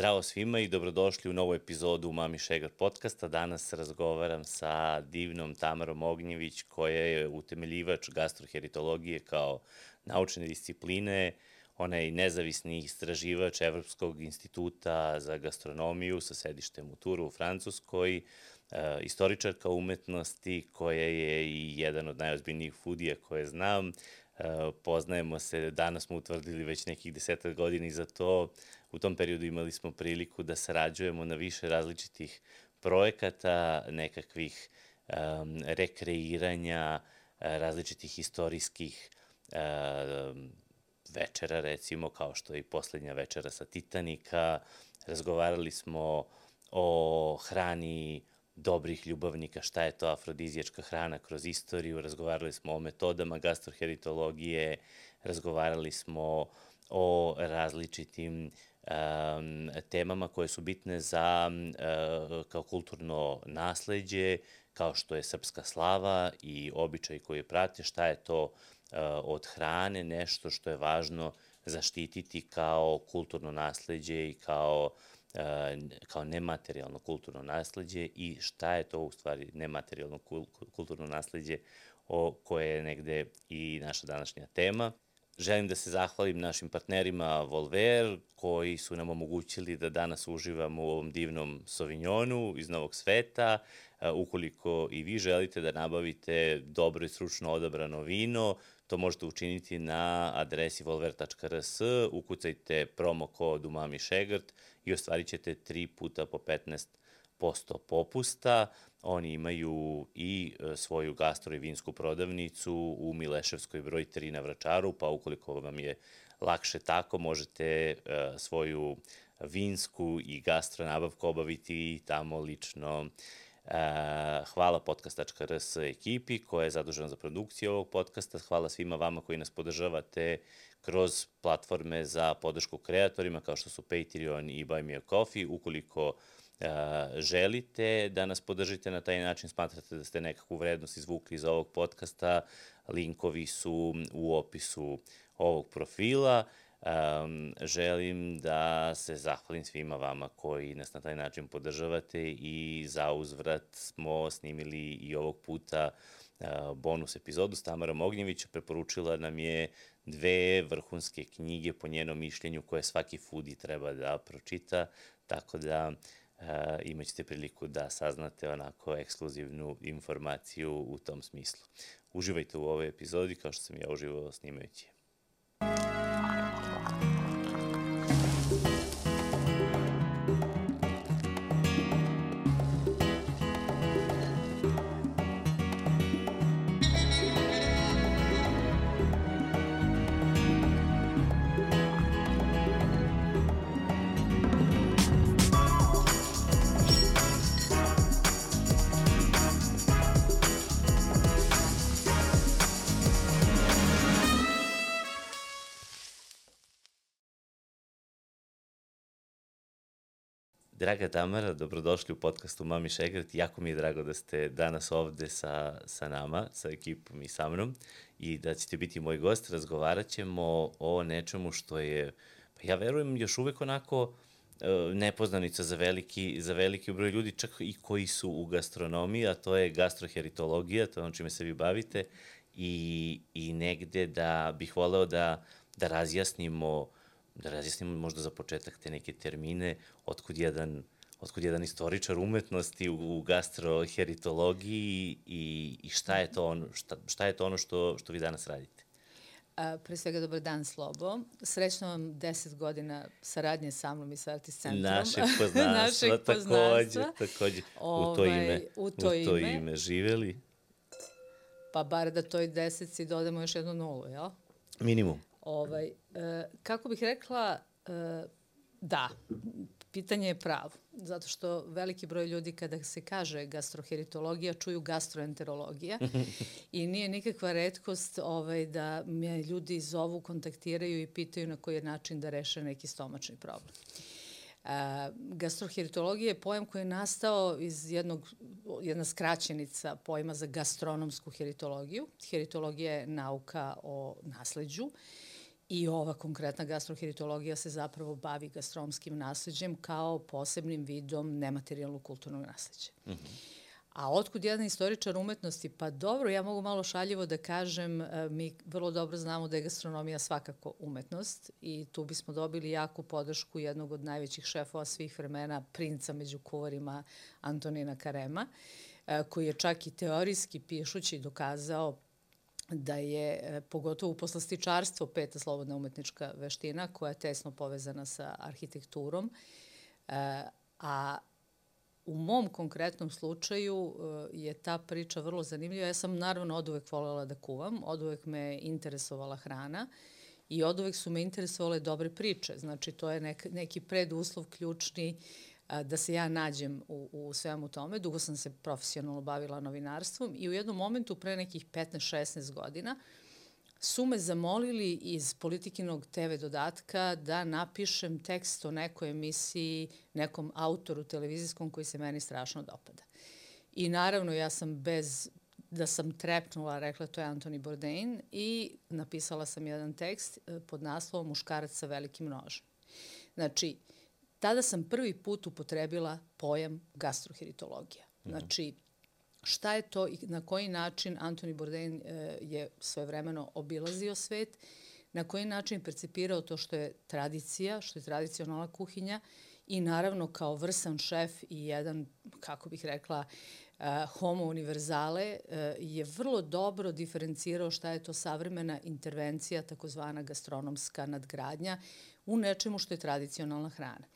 Zdravo svima i dobrodošli u novu epizodu Mami Šegar podcasta. Danas razgovaram sa divnom Tamarom Ognjević koja je utemeljivač gastroheritologije kao naučne discipline. Ona je nezavisni istraživač Evropskog instituta za gastronomiju sa sedištem u Turu u Francuskoj, e, istoričarka umetnosti koja je i jedan od najozbiljnijih foodija koje znam. E, poznajemo se, danas smo utvrdili već nekih desetak godina i za to u tom periodu imali smo priliku da sarađujemo na više različitih projekata, nekakvih um, rekreiranja, različitih istorijskih um, večera, recimo, kao što je i poslednja večera sa Titanika. Razgovarali smo o hrani dobrih ljubavnika, šta je to afrodizijačka hrana kroz istoriju, razgovarali smo o metodama gastroheritologije, razgovarali smo o različitim um, temama koje su bitne za uh, kao kulturno nasledđe, kao što je srpska slava i običaj koji prate, šta je to uh, od hrane, nešto što je važno zaštititi kao kulturno nasledđe i kao kao nematerijalno kulturno nasledđe i šta je to u stvari nematerijalno kulturno nasledđe o koje je negde i naša današnja tema. Želim da se zahvalim našim partnerima Volver, koji su nam omogućili da danas uživamo u ovom divnom Sauvignonu iz Novog sveta. E, ukoliko i vi želite da nabavite dobro i stručno odabrano vino, to možete učiniti na adresi volver.rs, ukucajte promo kod umami šegrt i ostvarit ćete 3 puta po 15 posto popusta. Oni imaju i e, svoju gastro i vinsku prodavnicu u Mileševskoj broj 3 na Vračaru, pa ukoliko vam je lakše tako, možete e, svoju vinsku i gastro nabavku obaviti tamo lično. E, hvala podcast.rs ekipi koja je zadužena za produkciju ovog podcasta. Hvala svima vama koji nas podržavate kroz platforme za podršku kreatorima kao što su Patreon i Buy Me a Coffee. Ukoliko želite da nas podržite na taj način, smatrate da ste nekakvu vrednost izvukli iz ovog podcasta, linkovi su u opisu ovog profila. Um, želim da se zahvalim svima vama koji nas na taj način podržavate i za uzvrat smo snimili i ovog puta uh, bonus epizodu s Tamarom Ognjevića. Preporučila nam je dve vrhunske knjige po njenom mišljenju koje svaki foodie treba da pročita, tako da uh, imaćete priliku da saznate onako ekskluzivnu informaciju u tom smislu. Uživajte u ovoj epizodi kao što sam ja uživao snimajući je. Draga Tamara, dobrodošli u podcastu Mami Šegret. Jako mi je drago da ste danas ovde sa, sa nama, sa ekipom i sa mnom i da ćete biti moj gost. Razgovarat ćemo o nečemu što je, pa ja verujem, još uvek onako e, nepoznanica za veliki, za veliki broj ljudi, čak i koji su u gastronomiji, a to je gastroheritologija, to je ono čime se vi bavite i, i negde da bih voleo da, da razjasnimo da razjasnimo možda za početak te neke termine, otkud jedan otkud jedan istoričar umetnosti u, u gastroheritologiji i, i šta je to ono, šta, šta je to ono što, što vi danas radite? A, pre svega, dobar dan, Slobo. Srećno vam deset godina saradnje sa mnom i sa Artist Centrom. Našeg poznanstva, Našeg takođe, takođe. u to ime, ovaj, u to, u to ime. ime živeli. Pa bar da toj deseci dodamo još jednu nulu, jel? Minimum. Ovaj, e, kako bih rekla, e, da, pitanje je pravo, zato što veliki broj ljudi kada se kaže gastroheritologija čuju gastroenterologija i nije nikakva redkost ovaj, da me ljudi zovu, kontaktiraju i pitaju na koji je način da reše neki stomačni problem. E, gastroheritologija je pojam koji je nastao iz jednog, jedna skraćenica pojma za gastronomsku heritologiju. Heritologija je nauka o nasleđu I ova konkretna gastroheritologija se zapravo bavi gastromskim nasleđem kao posebnim vidom nematerijalnog kulturnog nasleđa. Mm -hmm. A otkud jedan istoričar umetnosti? Pa dobro, ja mogu malo šaljivo da kažem, e, mi vrlo dobro znamo da je gastronomija svakako umetnost i tu bismo dobili jaku podršku jednog od najvećih šefova svih vremena, princa među kuvarima Antonina Karema, e, koji je čak i teorijski pišući dokazao da je e, pogotovo poslastičarstvo peta slobodna umetnička veština koja je tesno povezana sa arhitekturom, a U mom konkretnom slučaju e, je ta priča vrlo zanimljiva. Ja sam naravno od uvek volela da kuvam, od uvek me interesovala hrana i od uvek su me interesovale dobre priče. Znači, to je nek, neki preduslov ključni da se ja nađem u, u svemu tome. Dugo sam se profesionalno bavila novinarstvom i u jednom momentu pre nekih 15-16 godina su me zamolili iz politikinog TV dodatka da napišem tekst o nekoj emisiji, nekom autoru televizijskom koji se meni strašno dopada. I naravno ja sam bez da sam trepnula, rekla to je Antoni Bourdain i napisala sam jedan tekst e, pod naslovom Muškarac sa velikim nožem. Znači, tada sam prvi put upotrebila pojam gastroheritologija. Mhm. Znači, šta je to i na koji način Antoni Bourdain e, je svojevremeno obilazio svet, na koji način percipirao to što je tradicija, što je tradicionalna kuhinja i naravno kao vrsan šef i jedan, kako bih rekla, uh, homo univerzale uh, je vrlo dobro diferencirao šta je to savremena intervencija, takozvana gastronomska nadgradnja u nečemu što je tradicionalna hrana.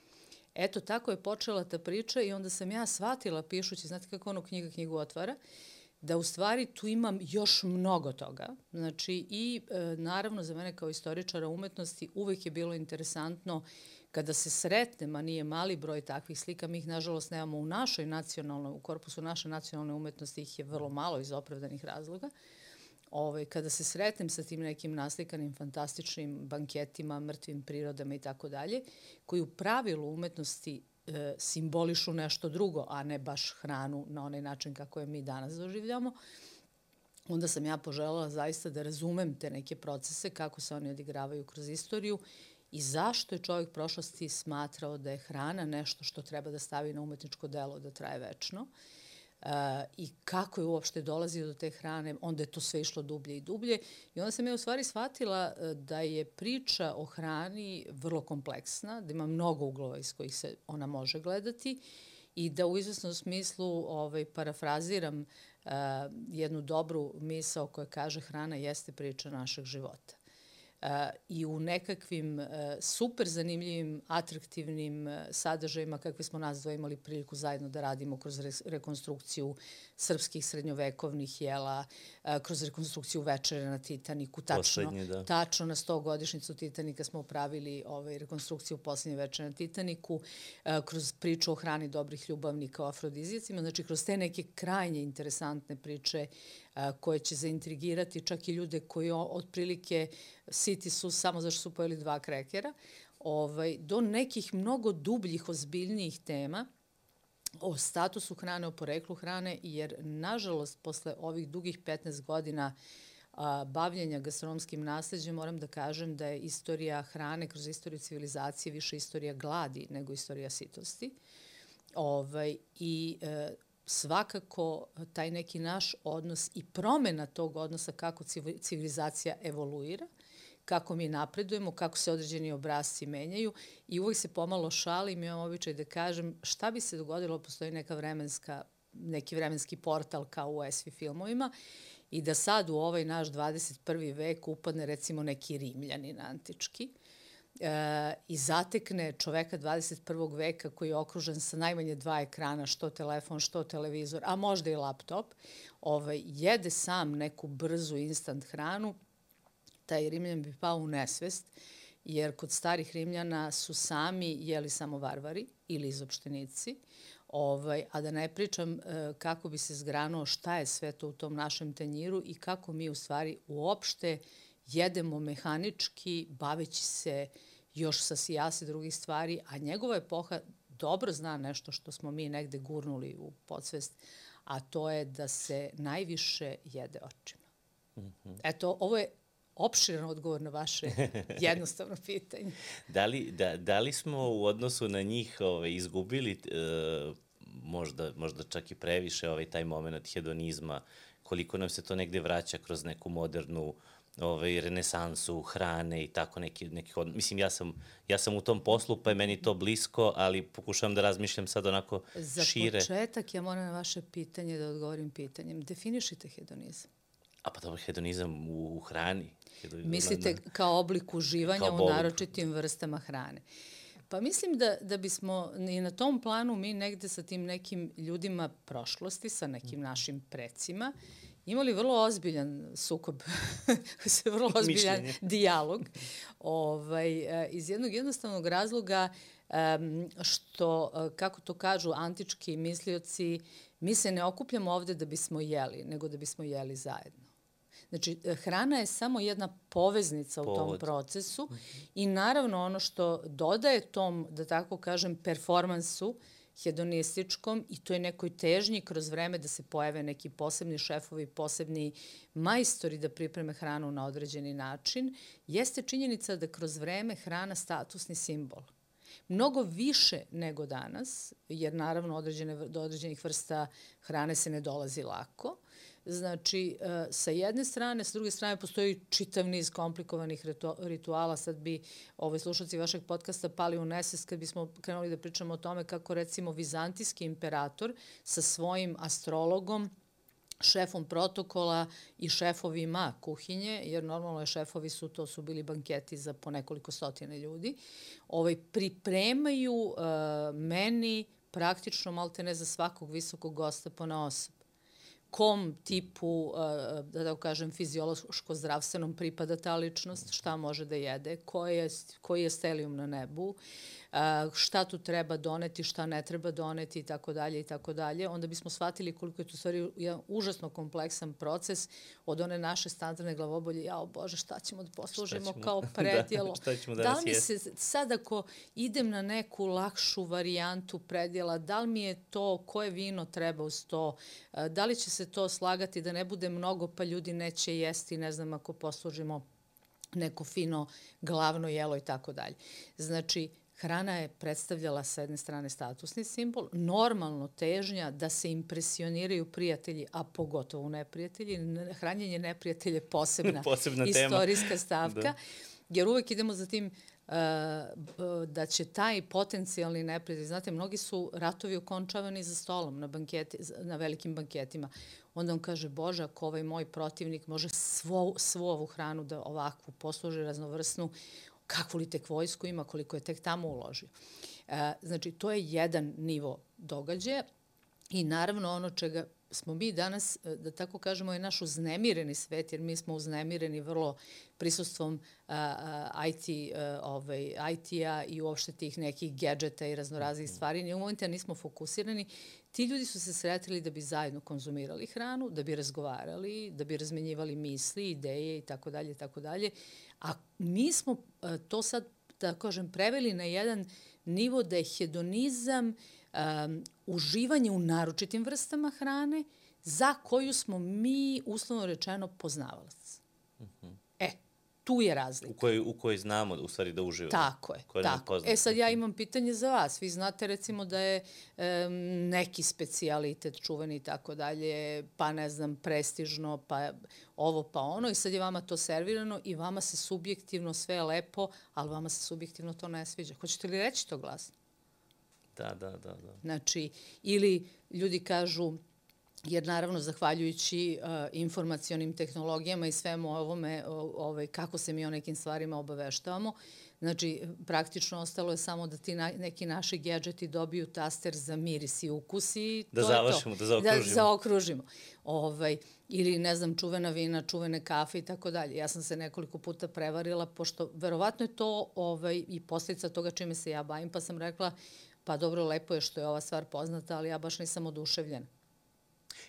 Eto, tako je počela ta priča i onda sam ja shvatila pišući, znate kako ono knjiga knjigu otvara, da u stvari tu imam još mnogo toga. Znači i e, naravno za mene kao istoričara umetnosti uvek je bilo interesantno kada se sretnem, a nije mali broj takvih slika, mi ih nažalost nemamo u našoj nacionalnoj, u korpusu naše nacionalne umetnosti ih je vrlo malo iz opravdanih razloga. Ovaj, kada se sretnem sa tim nekim naslikanim fantastičnim banketima, mrtvim prirodama i tako dalje, koji u pravilu umetnosti e, simbolišu nešto drugo, a ne baš hranu na onaj način kako je mi danas doživljamo, onda sam ja poželjala zaista da razumem te neke procese, kako se oni odigravaju kroz istoriju i zašto je čovjek prošlosti smatrao da je hrana nešto što treba da stavi na umetničko delo da traje večno. I kako je uopšte dolazio do te hrane, onda je to sve išlo dublje i dublje. I onda sam ja u stvari shvatila e, da je priča o hrani vrlo kompleksna, da ima mnogo uglova iz kojih se ona može gledati i da u izvesnom smislu ovaj, parafraziram uh, jednu dobru misao koja kaže hrana jeste priča našeg života i u nekakvim super zanimljivim, atraktivnim sadržajima kakve smo nas dvoje imali priliku zajedno da radimo kroz rekonstrukciju srpskih srednjovekovnih jela, kroz rekonstrukciju večere na Titaniku. Tačno, Poslednji, da. tačno na 100 godišnicu Titanika smo pravili ovaj, rekonstrukciju poslednje večere na Titaniku, kroz priču o hrani dobrih ljubavnika o afrodizijacima, znači kroz te neke krajnje interesantne priče koje će zaintrigirati čak i ljude koji otprilike siti su samo zašto su pojeli dva krekera, ovaj, do nekih mnogo dubljih, ozbiljnijih tema o statusu hrane, o poreklu hrane, jer nažalost posle ovih dugih 15 godina a, bavljenja gastronomskim nasledđem, moram da kažem da je istorija hrane kroz istoriju civilizacije više istorija gladi nego istorija sitosti. Ovaj, I e, svakako taj neki naš odnos i promena tog odnosa kako civilizacija evoluira, kako mi napredujemo, kako se određeni obrazci menjaju i uvijek se pomalo šalim imam običaj da kažem šta bi se dogodilo, postoji neka vremenska, neki vremenski portal kao u SV filmovima i da sad u ovaj naš 21. vek upadne recimo neki rimljanin antički e, i zatekne čoveka 21. veka koji je okružen sa najmanje dva ekrana, što telefon, što televizor, a možda i laptop, ovaj, jede sam neku brzu instant hranu, taj Rimljan bi pao u nesvest, jer kod starih Rimljana su sami jeli samo varvari ili izopštenici, ovaj, a da ne pričam e, kako bi se zgranuo šta je sve to u tom našem tenjiru i kako mi u stvari uopšte jedemo mehanički, baveći se još sa sijase drugih stvari, a njegova epoha dobro zna nešto što smo mi negde gurnuli u podsvest, a to je da se najviše jede očima. Mm -hmm. Eto, ovo je opširan odgovor na vaše jednostavno pitanje. Da li, da, da li smo u odnosu na njih ovaj, izgubili e, možda, možda čak i previše ovaj, taj moment hedonizma, koliko nam se to negde vraća kroz neku modernu ovaj, renesansu hrane i tako neki, neki od... Mislim, ja sam, ja sam u tom poslu, pa je meni to blisko, ali pokušavam da razmišljam sad onako Za šire. Za početak ja moram na vaše pitanje da odgovorim pitanjem. Definišite hedonizam. A pa dobro, hedonizam u, u hrani. Hedonizam Mislite na, kao oblik uživanja kao u naročitim vrstama hrane. Pa mislim da, da bismo i na tom planu mi negde sa tim nekim ljudima prošlosti, sa nekim našim precima, imali vrlo ozbiljan sukob, vrlo ozbiljan Mišljenje. dijalog, ovaj, e, iz jednog jednostavnog razloga što, e, kako to kažu antički mislioci, mi se ne okupljamo ovde da bismo jeli, nego da bismo jeli zajedno. Znači, e, hrana je samo jedna poveznica u tom procesu i naravno ono što dodaje tom, da tako kažem, performansu hedonističkom i to je nekoj težnji kroz vreme da se pojave neki posebni šefovi, posebni majstori da pripreme hranu na određeni način, jeste činjenica da kroz vreme hrana statusni simbol. Mnogo više nego danas, jer naravno određene, do određenih vrsta hrane se ne dolazi lako, Znači, e, sa jedne strane, sa druge strane postoji čitav niz komplikovanih rituala. Sad bi ovaj, slušalci vašeg podcasta pali u neses kad bismo krenuli da pričamo o tome kako recimo vizantijski imperator sa svojim astrologom šefom protokola i šefovima kuhinje, jer normalno je šefovi su, to su bili banketi za po nekoliko stotine ljudi, ovaj, pripremaju uh, meni praktično malte ne za svakog visokog gosta po na osob kom tipu, uh, da da kažem, fiziološko-zdravstvenom pripada ta ličnost, šta može da jede, koji je, koji je stelijum na nebu, šta tu treba doneti, šta ne treba doneti i tako dalje i tako dalje, onda bismo shvatili koliko je to stvari jedan užasno kompleksan proces od one naše standardne glavobolje, jao Bože, šta ćemo da poslužimo ćemo, kao predjelo. da, šta ćemo da, da li mi se sad ako idem na neku lakšu varijantu predjela, da li mi je to, koje vino treba uz to, da li će se to slagati da ne bude mnogo pa ljudi neće jesti, ne znam, ako poslužimo neko fino glavno jelo i tako dalje. Znači, Hrana je predstavljala sa jedne strane statusni simbol, normalno težnja da se impresioniraju prijatelji, a pogotovo neprijatelji. Hranjenje neprijatelja je posebna, posebna istorijska tema. stavka, da. jer uvek idemo za tim uh, da će taj potencijalni neprijatelj, znate, mnogi su ratovi okončavani za stolom na, banketi, na velikim banketima. Onda on kaže, Bože, ako ovaj moj protivnik može svo, svu ovu hranu da ovakvu posluži raznovrsnu, kakvu li tek vojsku ima, koliko je tek tamo uložio. E, znači, to je jedan nivo događaja i naravno ono čega smo mi danas, e, da tako kažemo, je naš uznemireni svet, jer mi smo uznemireni vrlo prisustvom uh, IT, uh, ovaj, IT-a i uopšte tih nekih gadžeta i raznoraznih mhm. stvari. Ni u momentu nismo fokusirani. Ti ljudi su se sretili da bi zajedno konzumirali hranu, da bi razgovarali, da bi razmenjivali misli, ideje i tako dalje tako dalje. A mi smo e, to sad, da kažem, preveli na jedan nivo da je hedonizam um, uživanje u naročitim vrstama hrane za koju smo mi, uslovno rečeno, poznavalac. Tu je razlika. U kojoj, u kojoj znamo u stvari da uživamo. Tako je, tako. E sad ja imam pitanje za vas. Vi znate recimo da je um, neki specijalitet čuveni i tako dalje, pa ne znam, prestižno, pa ovo pa ono i sad je vama to servirano i vama se subjektivno sve lepo, ali vama se subjektivno to ne sviđa. Hoćete li reći to glasno? Da, da, da. da. Znači, ili ljudi kažu jer naravno zahvaljujući uh, informacionim tehnologijama i svemu ovome, ovaj, kako se mi o nekim stvarima obaveštavamo, znači praktično ostalo je samo da ti na, neki naši gadžeti dobiju taster za miris i ukus i da to završimo, je to. Da zaokružimo. Da zaokružimo. Ovaj, ili ne znam, čuvena vina, čuvene kafe i tako dalje. Ja sam se nekoliko puta prevarila, pošto verovatno je to ovaj, i posljedica toga čime se ja bavim, pa sam rekla, pa dobro, lepo je što je ova stvar poznata, ali ja baš nisam oduševljena.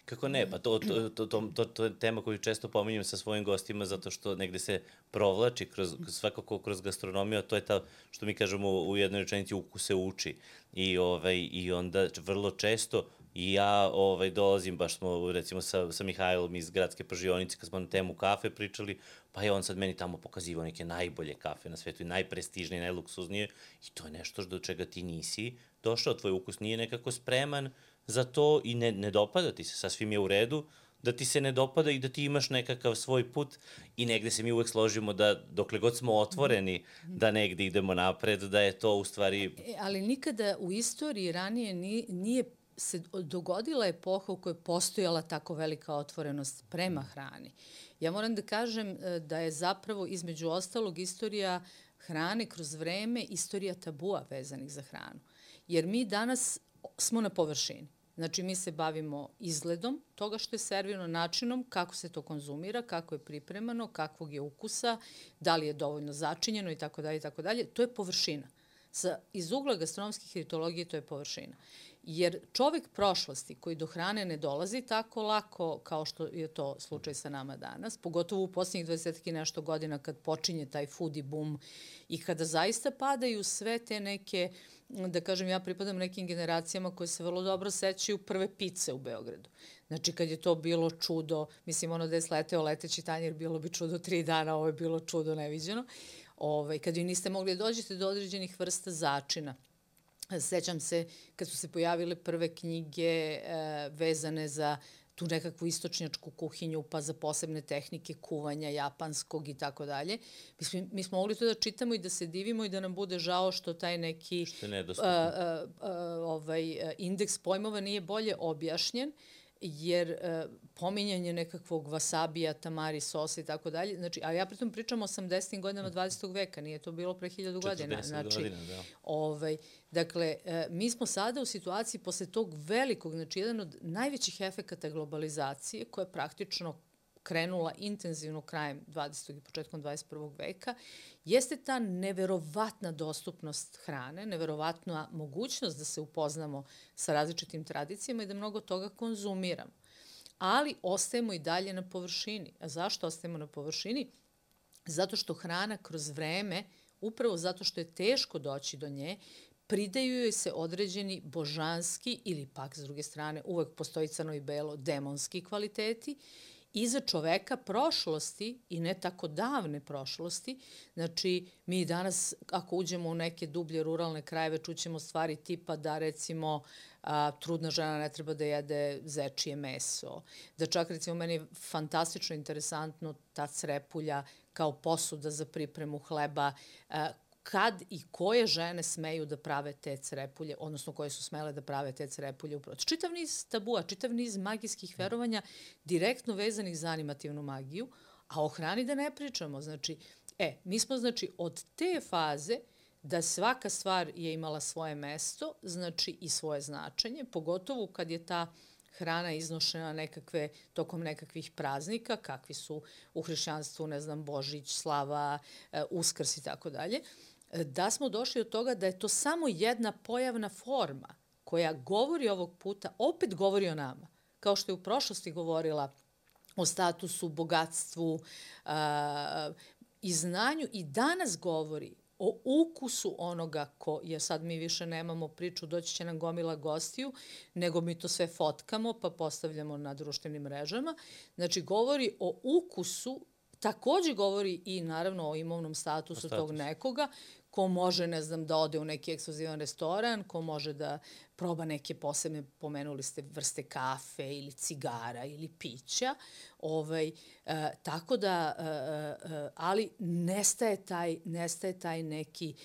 Kako ne, pa to, to, to, to, to, to je tema koju često pominjem sa svojim gostima zato što negde se provlači kroz, svakako kroz gastronomiju, a to je ta, što mi kažemo u jednoj rečenici, uku se uči. I, ovaj, I onda vrlo često I ja ovaj, dolazim, baš smo recimo sa, sa Mihajlom iz gradske pržionice, kad smo na temu kafe pričali, pa je on sad meni tamo pokazivao neke najbolje kafe na svetu i najprestižnije, najluksuznije i to je nešto do čega ti nisi došao, tvoj ukus nije nekako spreman za to i ne, ne dopada ti se, sasvim je u redu, da ti se ne dopada i da ti imaš nekakav svoj put i negde se mi uvek složimo da dokle god smo otvoreni da negde idemo napred, da je to u stvari... E, ali nikada u istoriji ranije ni, nije se dogodila epoha u kojoj postojala tako velika otvorenost prema hrani. Ja moram da kažem e, da je zapravo između ostalog istorija hrane kroz vreme istorija tabua vezanih za hranu. Jer mi danas smo na površini. Znači, mi se bavimo izgledom toga što je servirano, načinom kako se to konzumira, kako je pripremano, kakvog je ukusa, da li je dovoljno začinjeno i tako dalje i tako dalje. To je površina. Sa, iz ugla gastronomske heritologije to je površina. Jer čovek prošlosti koji do hrane ne dolazi tako lako kao što je to slučaj sa nama danas, pogotovo u posljednjih 20 i nešto godina kad počinje taj foodie boom i kada zaista padaju sve te neke uh, da kažem, ja pripadam nekim generacijama koje se vrlo dobro sećaju prve pice u Beogradu. Znači, kad je to bilo čudo, mislim, ono da je sleteo leteći tanjir, bilo bi čudo tri dana, ovo je bilo čudo neviđeno. Ovaj, kad vi niste mogli da dođete do određenih vrsta začina. Sećam se kad su se pojavile prve knjige e, vezane za tu nekakvu istočnjačku kuhinju, pa za posebne tehnike kuvanja japanskog i tako dalje. Mi smo, mi smo mogli to da čitamo i da se divimo i da nam bude žao što taj neki što uh, uh, uh, ovaj, indeks pojmova nije bolje objašnjen jer uh, pominjanje nekakvog wasabija, tamari sosa i tako dalje, znači, a ja pritom pričam o 80. godinama 20. veka, nije to bilo pre 1000 godina. Znači, godina, da. Ovaj, dakle, uh, mi smo sada u situaciji posle tog velikog, znači jedan od najvećih efekata globalizacije, koja je praktično krenula intenzivno krajem 20. i početkom 21. veka, jeste ta neverovatna dostupnost hrane, neverovatna mogućnost da se upoznamo sa različitim tradicijama i da mnogo toga konzumiramo. Ali ostajemo i dalje na površini. A zašto ostajemo na površini? Zato što hrana kroz vreme, upravo zato što je teško doći do nje, pridaju joj se određeni božanski ili pak, s druge strane, uvek postoji crno i belo, demonski kvaliteti iza čoveka prošlosti i ne tako davne prošlosti. Znači, mi danas, ako uđemo u neke dublje ruralne krajeve, čućemo stvari tipa da, recimo, a, trudna žena ne treba da jede zečije meso. Da čak, recimo, meni je fantastično interesantno ta crepulja kao posuda za pripremu hleba, a, kad i koje žene smeju da prave te crepulje, odnosno koje su smele da prave te crepulje u procesu. Čitav niz tabua, čitav niz magijskih verovanja direktno vezanih za animativnu magiju, a o hrani da ne pričamo. Znači, e, mi smo znači od te faze da svaka stvar je imala svoje mesto, znači i svoje značenje, pogotovo kad je ta hrana iznošena nekakve, tokom nekakvih praznika, kakvi su u hrišćanstvu, ne znam, Božić, Slava, e, Uskrs i tako dalje da smo došli od toga da je to samo jedna pojavna forma koja govori ovog puta, opet govori o nama, kao što je u prošlosti govorila o statusu, bogatstvu a, i znanju i danas govori o ukusu onoga ko, jer sad mi više nemamo priču, doći će nam gomila gostiju, nego mi to sve fotkamo pa postavljamo na društvenim mrežama. Znači, govori o ukusu takođe govori i naravno o imovnom statusu Status. tog nekoga ko može, ne znam, da ode u neki ekskluzivan restoran, ko može da proba neke posebne, pomenuli ste, vrste kafe ili cigara ili pića. Ovaj, e, tako da, e, e, ali nestaje taj, nestaje taj neki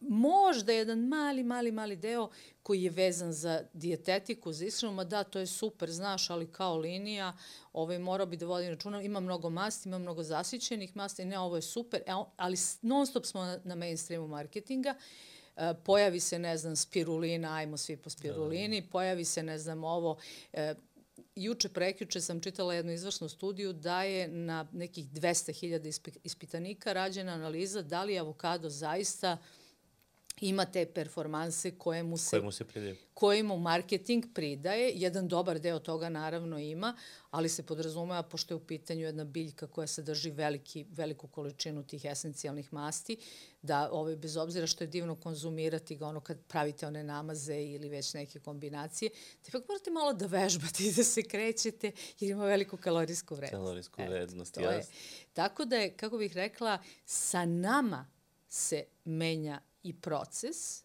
možda jedan mali, mali, mali deo koji je vezan za dijetetiku, za ishranu, ma da, to je super, znaš, ali kao linija, ovaj, morao bi da vodim računa, ima mnogo masti, ima mnogo zasićenih masti, ne, ovo je super, e, ali non stop smo na, na mainstreamu marketinga, e, pojavi se, ne znam, spirulina, ajmo svi po spirulini, da. pojavi se, ne znam, ovo, e, juče, prekjuče sam čitala jednu izvršnu studiju da je na nekih 200.000 ispitanika rađena analiza da li avokado zaista ima te performanse koje mu se, koje mu se pridaje. Koje mu marketing pridaje. Jedan dobar deo toga naravno ima, ali se podrazumeva, pošto je u pitanju jedna biljka koja sadrži veliki, veliku količinu tih esencijalnih masti, da ovaj, bez obzira što je divno konzumirati ga ono kad pravite one namaze ili već neke kombinacije, da ipak morate malo da vežbate i da se krećete jer ima veliku kalorijsku vrednost. Kalorijsku vrednost, jasno. Tako da je, kako bih rekla, sa nama se menja i proces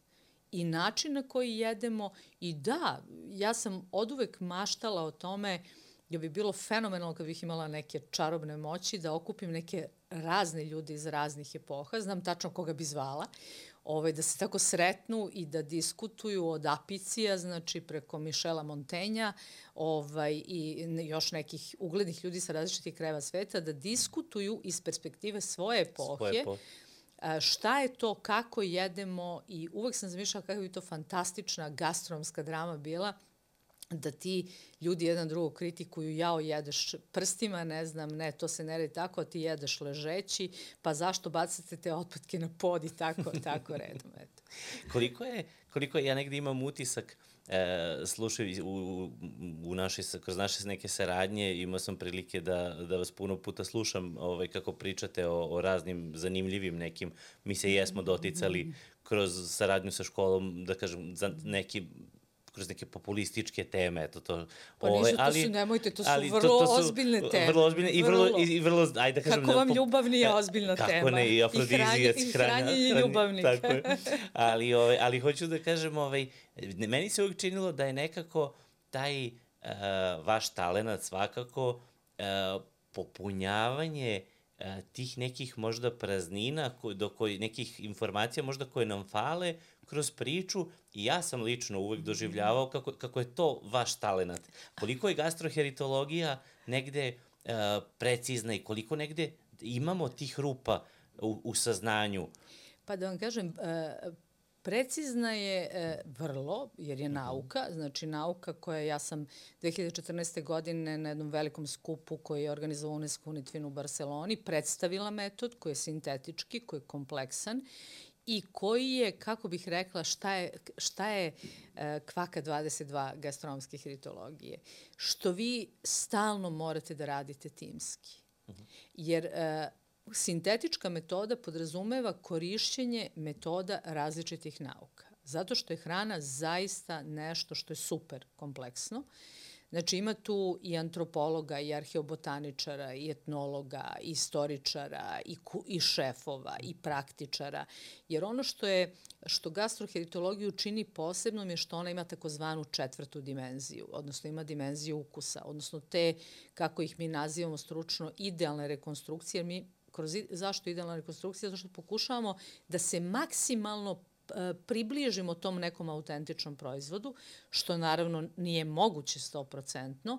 i način na koji jedemo. I da, ja sam od uvek maštala o tome da bi bilo fenomenalno kad bih imala neke čarobne moći da okupim neke razne ljude iz raznih epoha, znam tačno koga bi zvala, ovaj, da se tako sretnu i da diskutuju od Apicija, znači preko Mišela Montenja ovaj, i još nekih uglednih ljudi sa različitih krajeva sveta, da diskutuju iz perspektive svoje epohe, svoje epohe šta je to, kako jedemo i uvek sam zamišljala kako bi to fantastična gastronomska drama bila, da ti ljudi jedan drugog kritikuju, jao jedeš prstima, ne znam, ne, to se ne redi tako, a ti jedeš ležeći, pa zašto bacate te otpadke na pod i tako, tako redom, eto. koliko je, koliko je, ja negde imam utisak, e, slušaj, u, u naše, kroz naše neke saradnje imao sam prilike da, da vas puno puta slušam ovaj, kako pričate o, o raznim zanimljivim nekim, mi se jesmo doticali kroz saradnju sa školom, da kažem, za neki kroz neke populističke teme, eto to. Pa ove, nisu, to ali, su, nemojte, to su ali, vrlo to, to su ozbiljne teme. Vrlo ozbiljne i vrlo, vrlo, i vrlo ajde da kažem... Kako vam ljubav nije ozbiljna kako tema. Kako ne, i afrodizijac, I, hranjenje ljubavnika. Tako je. Ali, ove, ali hoću da kažem, ovaj, meni se uvijek činilo da je nekako taj uh, vaš talenat svakako uh, popunjavanje uh, tih nekih možda praznina, ko, do koji, nekih informacija možda koje nam fale, kroz priču i ja sam lično uvek doživljavao kako, kako je to vaš talenat. Koliko je gastroheritologija negde uh, precizna i koliko negde imamo tih rupa u, u saznanju. Pa da vam kažem, uh, Precizna je e, vrlo, jer je nauka, znači nauka koja ja sam 2014. godine na jednom velikom skupu koji je organizovao UNESCO Unitvin u Barceloni predstavila metod koji je sintetički, koji je kompleksan i koji je, kako bih rekla, šta je, šta je e, kvaka 22 gastronomske heritologije? Što vi stalno morate da radite timski. Jer e, sintetička metoda podrazumeva korišćenje metoda različitih nauka. Zato što je hrana zaista nešto što je super kompleksno. Uh, Znači ima tu i antropologa, i arheobotaničara, i etnologa, i istoričara, i, ku, i šefova, i praktičara. Jer ono što je što gastroheritologiju čini posebnom je što ona ima takozvanu četvrtu dimenziju, odnosno ima dimenziju ukusa, odnosno te, kako ih mi nazivamo stručno, idealne rekonstrukcije, jer mi kroz, zašto idealna rekonstrukcija? Zato što pokušavamo da se maksimalno približimo tom nekom autentičnom proizvodu, što naravno nije moguće 100%,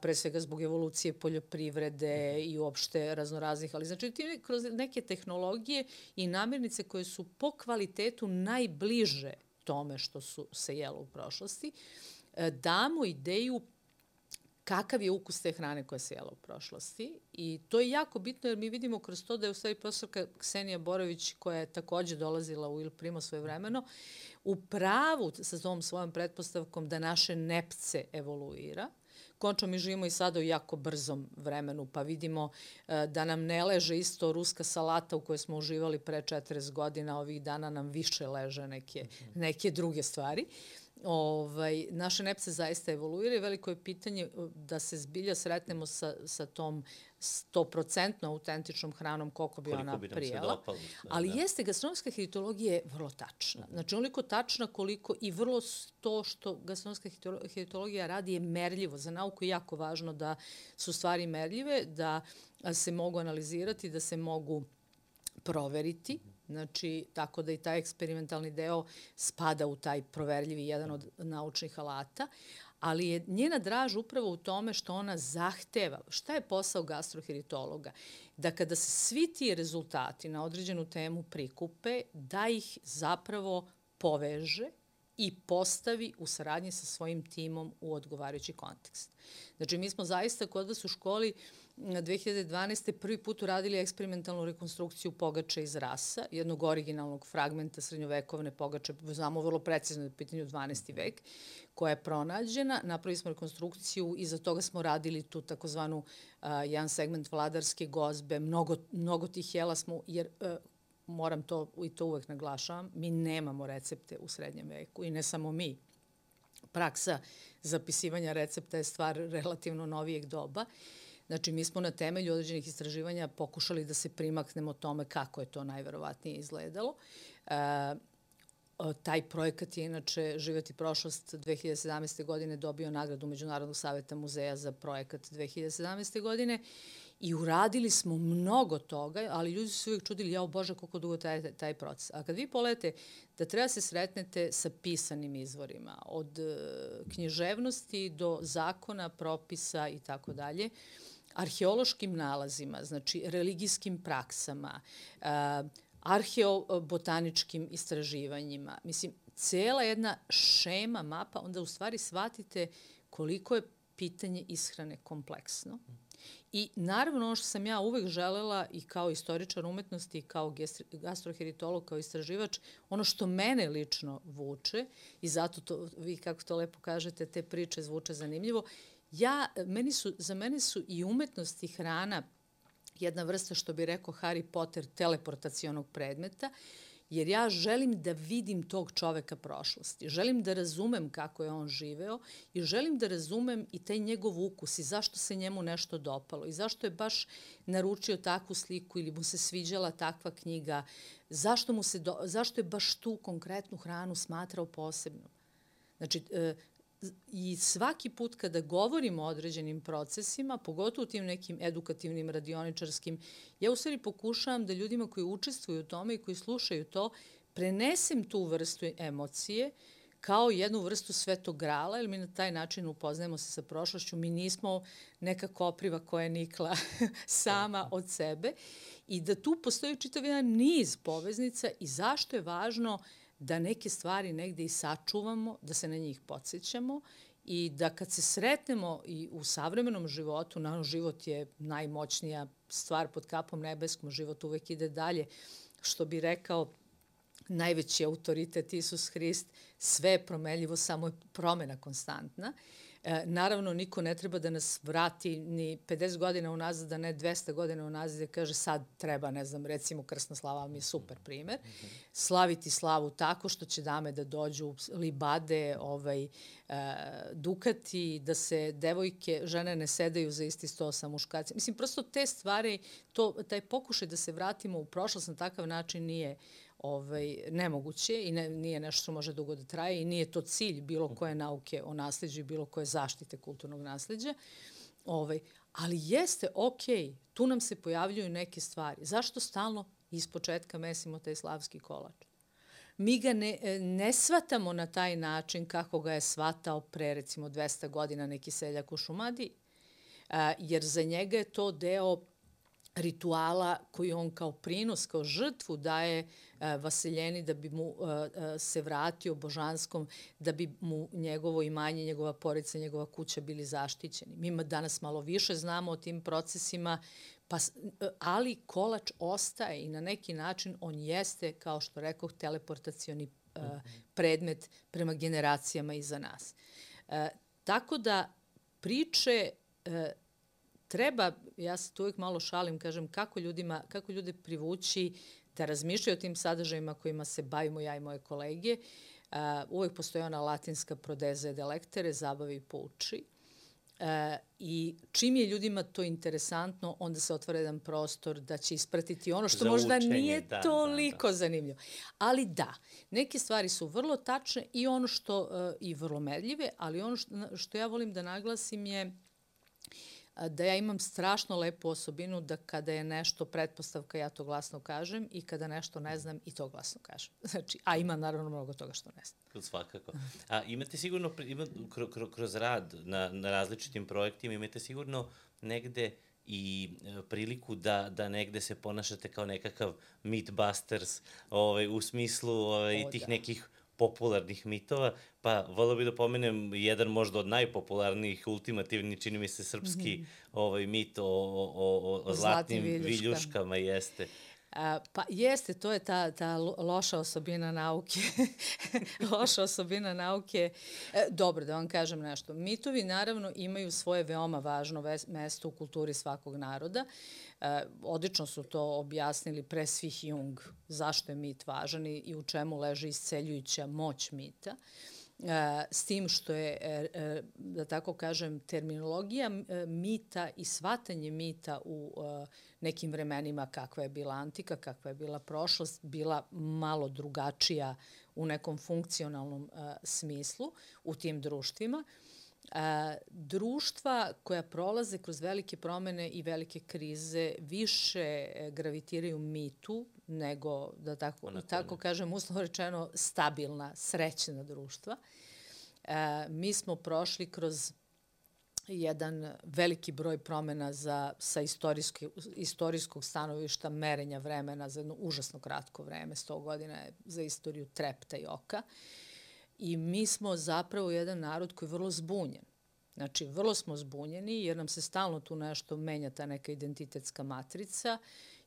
pre svega zbog evolucije poljoprivrede i uopšte raznoraznih, ali znači ti kroz neke tehnologije i namirnice koje su po kvalitetu najbliže tome što su se jelo u prošlosti, e, damo ideju kakav je ukus te hrane koja se jela u prošlosti i to je jako bitno jer mi vidimo kroz to da je u stvari profesorka Ksenija Borović koja je takođe dolazila u Il Primo svoje vremeno u pravu sa tom svojom pretpostavkom da naše nepce evoluira. Končno mi živimo i sada u jako brzom vremenu, pa vidimo uh, da nam ne leže isto ruska salata u kojoj smo uživali pre 40 godina, ovih dana nam više leže neke, neke druge stvari. Uh, ovaj, naše nepce zaista evoluira i veliko je pitanje uh, da se zbilja sretnemo sa, sa tom 100% autentičnom hranom koliko bi koliko ona bi prijela. Dopalo, da, Ali da. jeste, gastronomska heritologija je vrlo tačna. Znači, onoliko tačna koliko i vrlo to što gastronomska heritologija radi je merljivo. Za nauku je jako važno da su stvari merljive, da se mogu analizirati, da se mogu proveriti. Mm -hmm Znači, tako da i taj eksperimentalni deo spada u taj proverljivi jedan od naučnih alata, ali je njena draž upravo u tome što ona zahteva. Šta je posao gastroheritologa? Da kada se svi ti rezultati na određenu temu prikupe, da ih zapravo poveže i postavi u saradnji sa svojim timom u odgovarajući kontekst. Znači, mi smo zaista kod vas u školi 2012. prvi put uradili eksperimentalnu rekonstrukciju pogača iz rasa, jednog originalnog fragmenta srednjovekovne pogače, znamo vrlo precizno da je pitanju 12. vek, koja je pronađena. Napravili smo rekonstrukciju i za toga smo radili tu takozvanu uh, jedan segment vladarske gozbe. Mnogo, mnogo tih jela smo, jer uh, moram to i to uvek naglašavam, mi nemamo recepte u srednjem veku i ne samo mi. Praksa zapisivanja recepta je stvar relativno novijeg doba. Znači, mi smo na temelju određenih istraživanja pokušali da se primaknemo tome kako je to najverovatnije izgledalo. E, taj projekat je inače Živjeti prošlost 2017. godine dobio nagradu Međunarodnog saveta muzeja za projekat 2017. godine i uradili smo mnogo toga, ali ljudi su se uvijek čudili, jao Bože, koliko dugo taj, taj proces. A kad vi polete da treba se sretnete sa pisanim izvorima, od uh, književnosti do zakona, propisa i tako dalje, arheološkim nalazima, znači religijskim praksama, uh, arheobotaničkim istraživanjima. Mislim, cela jedna šema, mapa, onda u stvari shvatite koliko je pitanje ishrane kompleksno. I naravno ono što sam ja uvek želela i kao istoričar umetnosti i kao gastroheritolog, kao istraživač, ono što mene lično vuče i zato to, vi kako to lepo kažete, te priče zvuče zanimljivo, ja, meni su, za mene su i umetnost i hrana jedna vrsta, što bi rekao Harry Potter, teleportacionog predmeta, jer ja želim da vidim tog čoveka prošlosti. Želim da razumem kako je on živeo i želim da razumem i taj njegov ukus i zašto se njemu nešto dopalo i zašto je baš naručio takvu sliku ili mu se sviđala takva knjiga, zašto, mu se do, zašto je baš tu konkretnu hranu smatrao posebnom. Znači, e, i svaki put kada govorimo o određenim procesima, pogotovo u tim nekim edukativnim, radioničarskim, ja u stvari pokušavam da ljudima koji učestvuju u tome i koji slušaju to, prenesem tu vrstu emocije kao jednu vrstu svetog grala, jer mi na taj način upoznajemo se sa prošlošću. Mi nismo neka kopriva koja je nikla sama od sebe i da tu postoji čitav jedan niz poveznica i zašto je važno uh, da neke stvari negde i sačuvamo, da se na njih podsjećamo i da kad se sretnemo i u savremenom životu, naravno život je najmoćnija stvar pod kapom nebeskom, život uvek ide dalje, što bi rekao najveći autoritet Isus Hrist, sve je promenljivo, samo je promena konstantna. E, naravno, niko ne treba da nas vrati ni 50 godina unazad, da ne 200 godina unazad, da kaže sad treba, ne znam, recimo Krsna slava mi je super primer. Slaviti slavu tako što će dame da dođu libade, ovaj, e, dukati, da se devojke, žene ne sedaju za isti sto sa muškacima. Mislim, prosto te stvari, to, taj pokušaj da se vratimo u prošlost na takav način nije ovaj, nemoguće i ne, nije nešto što može dugo da traje i nije to cilj bilo koje nauke o nasleđu i bilo koje zaštite kulturnog nasleđa. Ovaj, ali jeste, ok, tu nam se pojavljuju neke stvari. Zašto stalno iz početka mesimo taj slavski kolač? Mi ga ne, ne svatamo na taj način kako ga je svatao pre recimo 200 godina neki seljak u Šumadi, jer za njega je to deo rituala koji on kao prinos, kao žrtvu daje e, Vaseljeni da bi mu e, e, se vratio božanskom, da bi mu njegovo imanje, njegova porica, njegova kuća bili zaštićeni. Mi danas malo više znamo o tim procesima, pa, ali kolač ostaje i na neki način on jeste, kao što rekoh, teleportacioni predmet prema generacijama iza nas. Tako da priče treba, ja se tu uvijek malo šalim, kažem, kako, ljudima, kako ljude privući da razmišljaju o tim sadržajima kojima se bavimo ja i moje kolege. Uh, uvek postoji ona latinska prodeze delektere, zabavi i pouči. Uh, I čim je ljudima to interesantno, onda se otvara jedan prostor da će ispratiti ono što Za možda učenje, nije da, toliko da, da. zanimljivo. Ali da, neke stvari su vrlo tačne i ono što, uh, i vrlo medljive, ali ono što, što ja volim da naglasim je da ja imam strašno lepu osobinu da kada je nešto pretpostavka ja to glasno kažem i kada nešto ne znam i to glasno kažem. Znači, a ima naravno mnogo toga što ne znam. Svakako. A imate sigurno, ima, kroz, kroz rad na, na različitim projektima, imate sigurno negde i e, priliku da, da negde se ponašate kao nekakav Meatbusters ovaj, u smislu ovaj, o, tih da. nekih popularnih mitova, pa volio bih da pomenem jedan možda od najpopularnijih, ultimativni, čini mi se, srpski mm -hmm. ovaj, mit o, o, o, o zlatnim, zlatnim viljuškama jeste. A, pa jeste, to je ta, ta loša osobina nauke. loša osobina nauke. E, dobro, da vam kažem nešto. Mitovi naravno imaju svoje veoma važno mesto u kulturi svakog naroda. E, odlično su to objasnili pre svih Jung, zašto je mit važan i, i u čemu leži isceljujuća moć mita. E, s tim što je, e, e, da tako kažem, terminologija mita i svatanje mita u nekim vremenima kakva je bila antika, kakva je bila prošlost, bila malo drugačija u nekom funkcionalnom smislu u tim društvima. Društva koja prolaze kroz velike promene i velike krize više gravitiraju mitu nego, da tako, tako kažem, uslovno rečeno, stabilna, srećna društva. E, mi smo prošli kroz jedan veliki broj promena za, sa istorijski, istorijskog stanovišta merenja vremena za jedno užasno kratko vreme, 100 godina je za istoriju trepta i oka. I mi smo zapravo jedan narod koji je vrlo zbunjen. Znači, vrlo smo zbunjeni jer nam se stalno tu nešto menja ta neka identitetska matrica,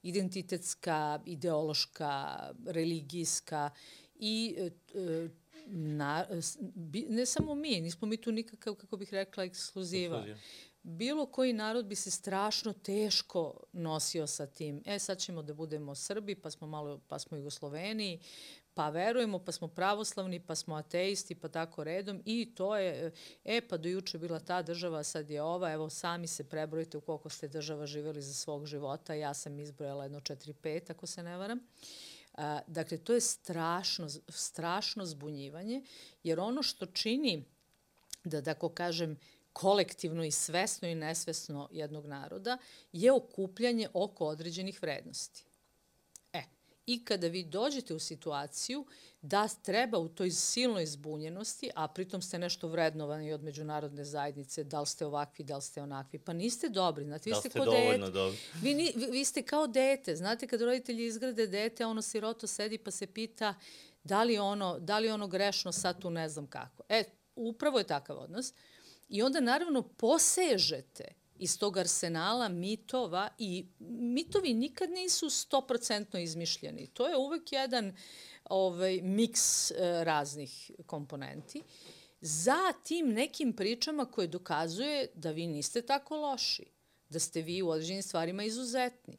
identitetska, ideološka, religijska i e, na, ne samo mi, nismo mi tu nikakav, kako bih rekla, ekskluziva. Bilo koji narod bi se strašno teško nosio sa tim. E, sad ćemo da budemo Srbi, pa smo malo, pa smo Jugosloveni, pa verujemo, pa smo pravoslavni, pa smo ateisti, pa tako redom. I to je, e pa do juče bila ta država, sad je ova, evo sami se prebrojite u koliko ste država živeli za svog života, ja sam izbrojala jedno 4-5 ako se ne varam. A, dakle, to je strašno, strašno zbunjivanje, jer ono što čini, da tako kažem, kolektivno i svesno i nesvesno jednog naroda je okupljanje oko određenih vrednosti i kada vi dođete u situaciju da treba u toj silnoj zbunjenosti, a pritom ste nešto vrednovani od međunarodne zajednice, da li ste ovakvi, da li ste onakvi, pa niste dobri. Znate, vi da ste, ste dovoljno dobri. Vi, ni, vi, vi ste kao dete. Znate, kad roditelji izgrade dete, ono siroto sedi pa se pita da li ono, da li ono grešno sad tu ne znam kako. E, upravo je takav odnos. I onda naravno posežete iz tog arsenala mitova i mitovi nikad nisu 100% izmišljeni. To je uvek jedan ovaj, miks e, raznih komponenti za tim nekim pričama koje dokazuje da vi niste tako loši, da ste vi u određenim stvarima izuzetni.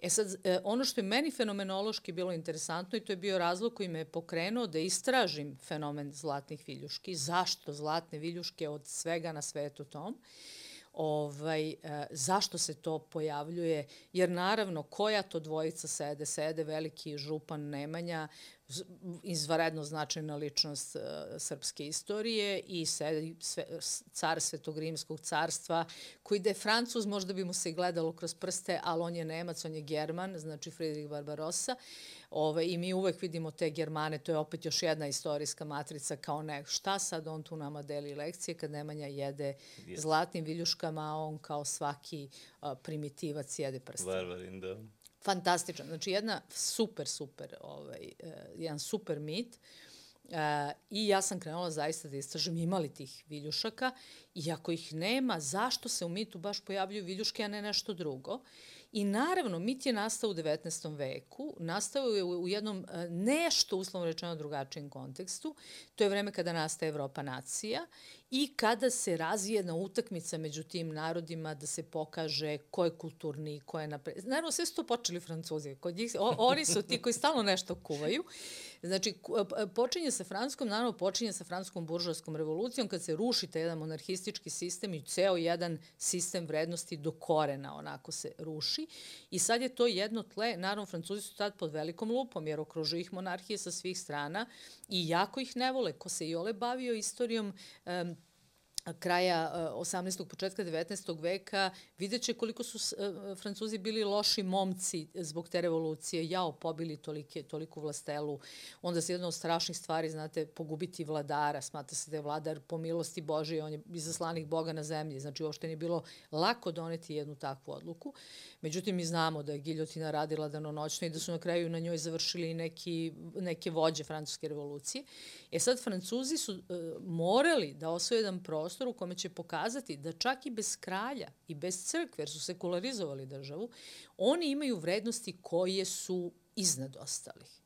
E sad, e, ono što je meni fenomenološki bilo interesantno i to je bio razlog koji me je pokrenuo da istražim fenomen zlatnih viljuški, zašto zlatne viljuške od svega na svetu tom, ovaj, e, zašto se to pojavljuje, jer naravno koja to dvojica sede, sede veliki župan Nemanja, izvaredno značajna ličnost uh, srpske istorije i sedi sve, car Svetogrimskog carstva, koji da je Francuz možda bi mu se gledalo kroz prste, ali on je Nemac, on je German, znači Friedrich Barbarossa Ove, I mi uvek vidimo te Germane, to je opet još jedna istorijska matrica kao ne, šta sad on tu nama deli lekcije kad Nemanja jede yes. zlatnim viljuškama, a on kao svaki a, primitivac jede prste. Varvarin, da. Fantastičan. Znači jedna super, super, ovaj, uh, jedan super mit. Uh, I ja sam krenula zaista da istražim imali tih viljušaka i ako ih nema, zašto se u mitu baš pojavljuju viljuške, a ne nešto drugo? I naravno, mit je nastao u 19. veku, nastao je u jednom e, nešto, uslovno rečeno, drugačijem kontekstu. To je vreme kada nastaje Evropa nacija i kada se razvije jedna utakmica među tim narodima da se pokaže ko je kulturni, ko je napred. Naravno, sve su to počeli francuzi. Kod njih, o, oni su ti koji stalno nešto kuvaju. Znači, počinje sa francuskom, naravno počinje sa francuskom buržovskom revolucijom, kad se ruši taj jedan monarhistički sistem i ceo jedan sistem vrednosti do korena onako se ruši. I sad je to jedno tle, naravno, francuzi su tad pod velikom lupom, jer okružuju ih monarhije sa svih strana i jako ih ne vole. Ko se i ole bavio istorijom um, kraja 18. početka 19. veka, vidjet će koliko su Francuzi bili loši momci zbog te revolucije. Jao, pobili tolike, toliku vlastelu. Onda se jedna od strašnih stvari, znate, pogubiti vladara. Smata se da je vladar po milosti Božije, on je izaslanih Boga na zemlji. Znači, uopšte nije bilo lako doneti jednu takvu odluku. Međutim, mi znamo da je giljotina radila danonoćno i da su na kraju na njoj završili neki, neke vođe francuske revolucije. E sad, Francuzi su uh, morali da osvoje jedan prostor u kome će pokazati da čak i bez kralja i bez crkve, jer su sekularizovali državu, oni imaju vrednosti koje su iznad ostalih.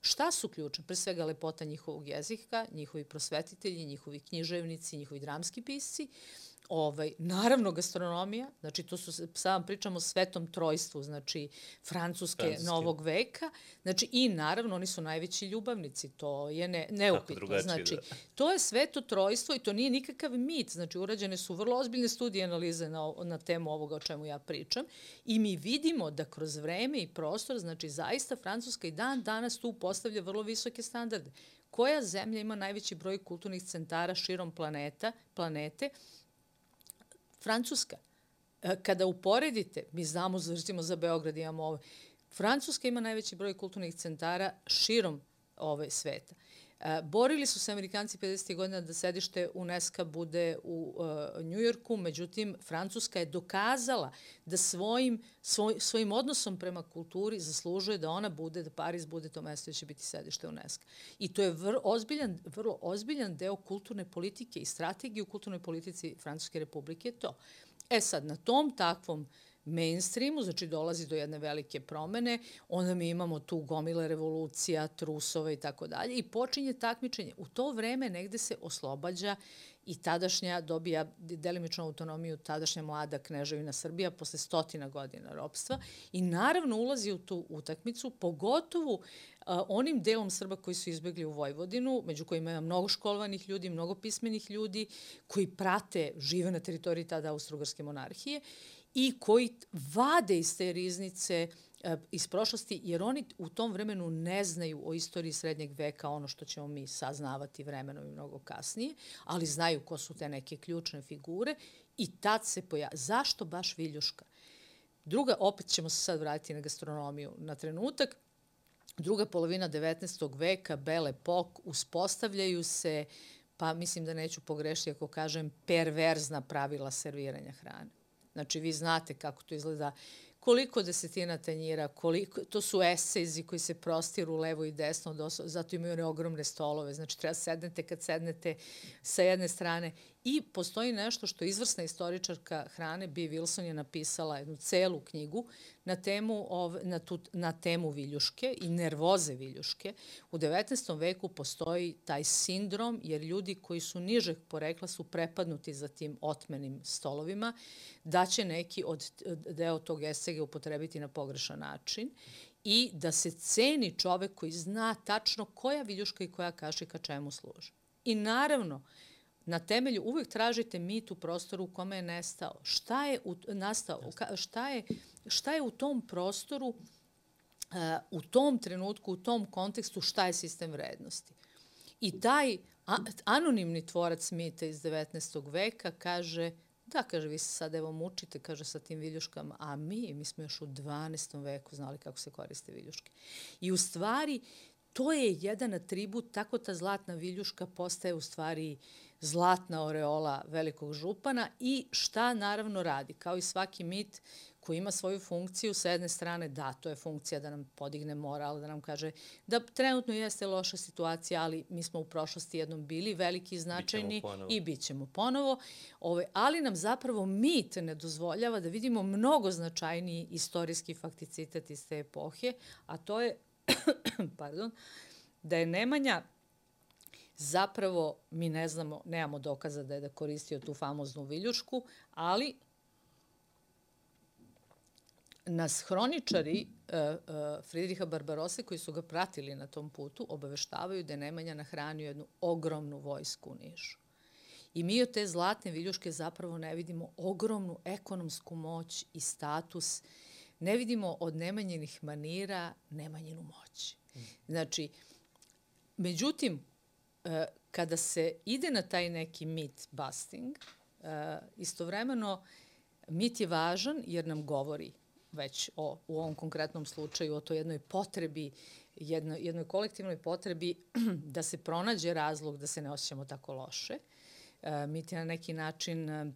Šta su ključne? Pre svega lepota njihovog jezika, njihovi prosvetitelji, njihovi književnici, njihovi dramski pisci, Ovaj, naravno gastronomija, znači to su, sad pričamo o svetom trojstvu, znači Francuske, Francuske novog veka, znači i naravno oni su najveći ljubavnici, to je ne, neupitno. Znači, da. to je sveto trojstvo i to nije nikakav mit, znači urađene su vrlo ozbiljne studije analize na, na temu ovoga o čemu ja pričam i mi vidimo da kroz vreme i prostor, znači zaista Francuska i dan danas tu postavlja vrlo visoke standarde. Koja zemlja ima najveći broj kulturnih centara širom planeta, planete, Francuska. E, kada uporedite, mi znamo, recimo za Beograd imamo ove, Francuska ima najveći broj kulturnih centara širom ove sveta. E, borili su se Amerikanci 50. godina da sedište UNESCO bude u uh, Njujorku, međutim, Francuska je dokazala da svojim, svoj, svojim odnosom prema kulturi zaslužuje da ona bude, da Pariz bude to mesto gde će biti sedište UNESCO. I to je vrlo ozbiljan, vrlo ozbiljan deo kulturne politike i strategije u kulturnoj politici Francuske republike to. E sad, na tom takvom uh, mainstreamu, znači dolazi do jedne velike promene, onda mi imamo tu gomile revolucija, trusove i tako dalje i počinje takmičenje. U to vreme negde se oslobađa i tadašnja dobija delimičnu autonomiju tadašnja mlada kneževina Srbija posle stotina godina ropstva i naravno ulazi u tu utakmicu, pogotovo a, onim delom Srba koji su izbegli u Vojvodinu, među kojima ima mnogo školovanih ljudi, mnogo pismenih ljudi koji prate, žive na teritoriji tada Austro-Ugarske monarhije i koji vade iz te riznice e, iz prošlosti, jer oni u tom vremenu ne znaju o istoriji srednjeg veka ono što ćemo mi saznavati vremenom i mnogo kasnije, ali znaju ko su te neke ključne figure i tad se poja... Zašto baš Viljuška? Druga, opet ćemo se sad vratiti na gastronomiju na trenutak, druga polovina 19. veka, Belle Epoque, uspostavljaju se, pa mislim da neću pogrešiti ako kažem, perverzna pravila serviranja hrane. Znači, vi znate kako to izgleda, koliko desetina tanjira, koliko, to su esejzi koji se prostiru levo i desno, zato imaju one ogromne stolove, znači treba sednete kad sednete sa jedne strane I postoji nešto što izvrsna istoričarka hrane, B. Wilson je napisala jednu celu knjigu na temu, ov, na, tu, na temu viljuške i nervoze viljuške. U 19. veku postoji taj sindrom, jer ljudi koji su nižeg porekla su prepadnuti za tim otmenim stolovima, da će neki od deo tog esega upotrebiti na pogrešan način i da se ceni čovek koji zna tačno koja viljuška i koja kašika čemu služi. I naravno, na temelju, uvek tražite mit u prostoru u kome je nestao. Šta je u, nastao? Šta je, šta je u tom prostoru, uh, u tom trenutku, u tom kontekstu, šta je sistem vrednosti? I taj a, anonimni tvorac mita iz 19. veka kaže Da, kaže, vi se sad evo mučite, kaže, sa tim viljuškama, a mi, mi smo još u 12. veku znali kako se koriste viljuške. I u stvari, to je jedan atribut, tako ta zlatna viljuška postaje u stvari zlatna oreola velikog župana i šta naravno radi. Kao i svaki mit koji ima svoju funkciju, sa jedne strane da, to je funkcija da nam podigne moral, da nam kaže da trenutno jeste loša situacija, ali mi smo u prošlosti jednom bili veliki i značajni i bit ćemo ponovo. Ove, ali nam zapravo mit ne dozvoljava da vidimo mnogo značajniji istorijski fakticitet iz te epohe, a to je, pardon, da je Nemanja Zapravo, mi ne znamo, nemamo dokaza da je da koristio tu famoznu viljušku, ali nas hroničari uh, uh, Fridriha Barbarose koji su ga pratili na tom putu obaveštavaju da je Nemanja nahranio jednu ogromnu vojsku u Nišu. I mi od te zlatne viljuške zapravo ne vidimo ogromnu ekonomsku moć i status, ne vidimo od Nemanjenih manira Nemanjenu moć. Znači, međutim, e, kada se ide na taj neki myth busting, e, istovremeno mit je važan jer nam govori već o, u ovom konkretnom slučaju o toj jednoj potrebi, jednoj, jednoj kolektivnoj potrebi da se pronađe razlog da se ne osjećamo tako loše. E, mit je na neki način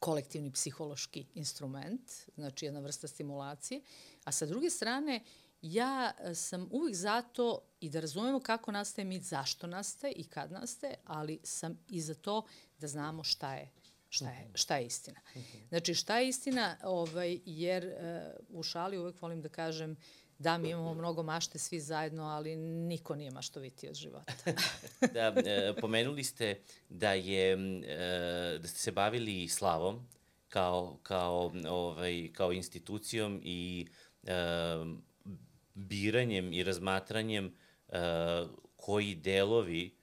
kolektivni psihološki instrument, znači jedna vrsta stimulacije, a sa druge strane ja e, sam uvijek zato i da razumemo kako nastaje mit, zašto nastaje i kad nastaje, ali sam i za to da znamo šta je šta je, šta je istina. Znači, šta je istina, ovaj, jer uh, u šali uvek volim da kažem da, mi imamo mnogo mašte svi zajedno, ali niko nije maštoviti od života. da, e, pomenuli ste da je e, da ste se bavili slavom kao, kao, ovaj, kao institucijom i e, biranjem i razmatranjem koji delovi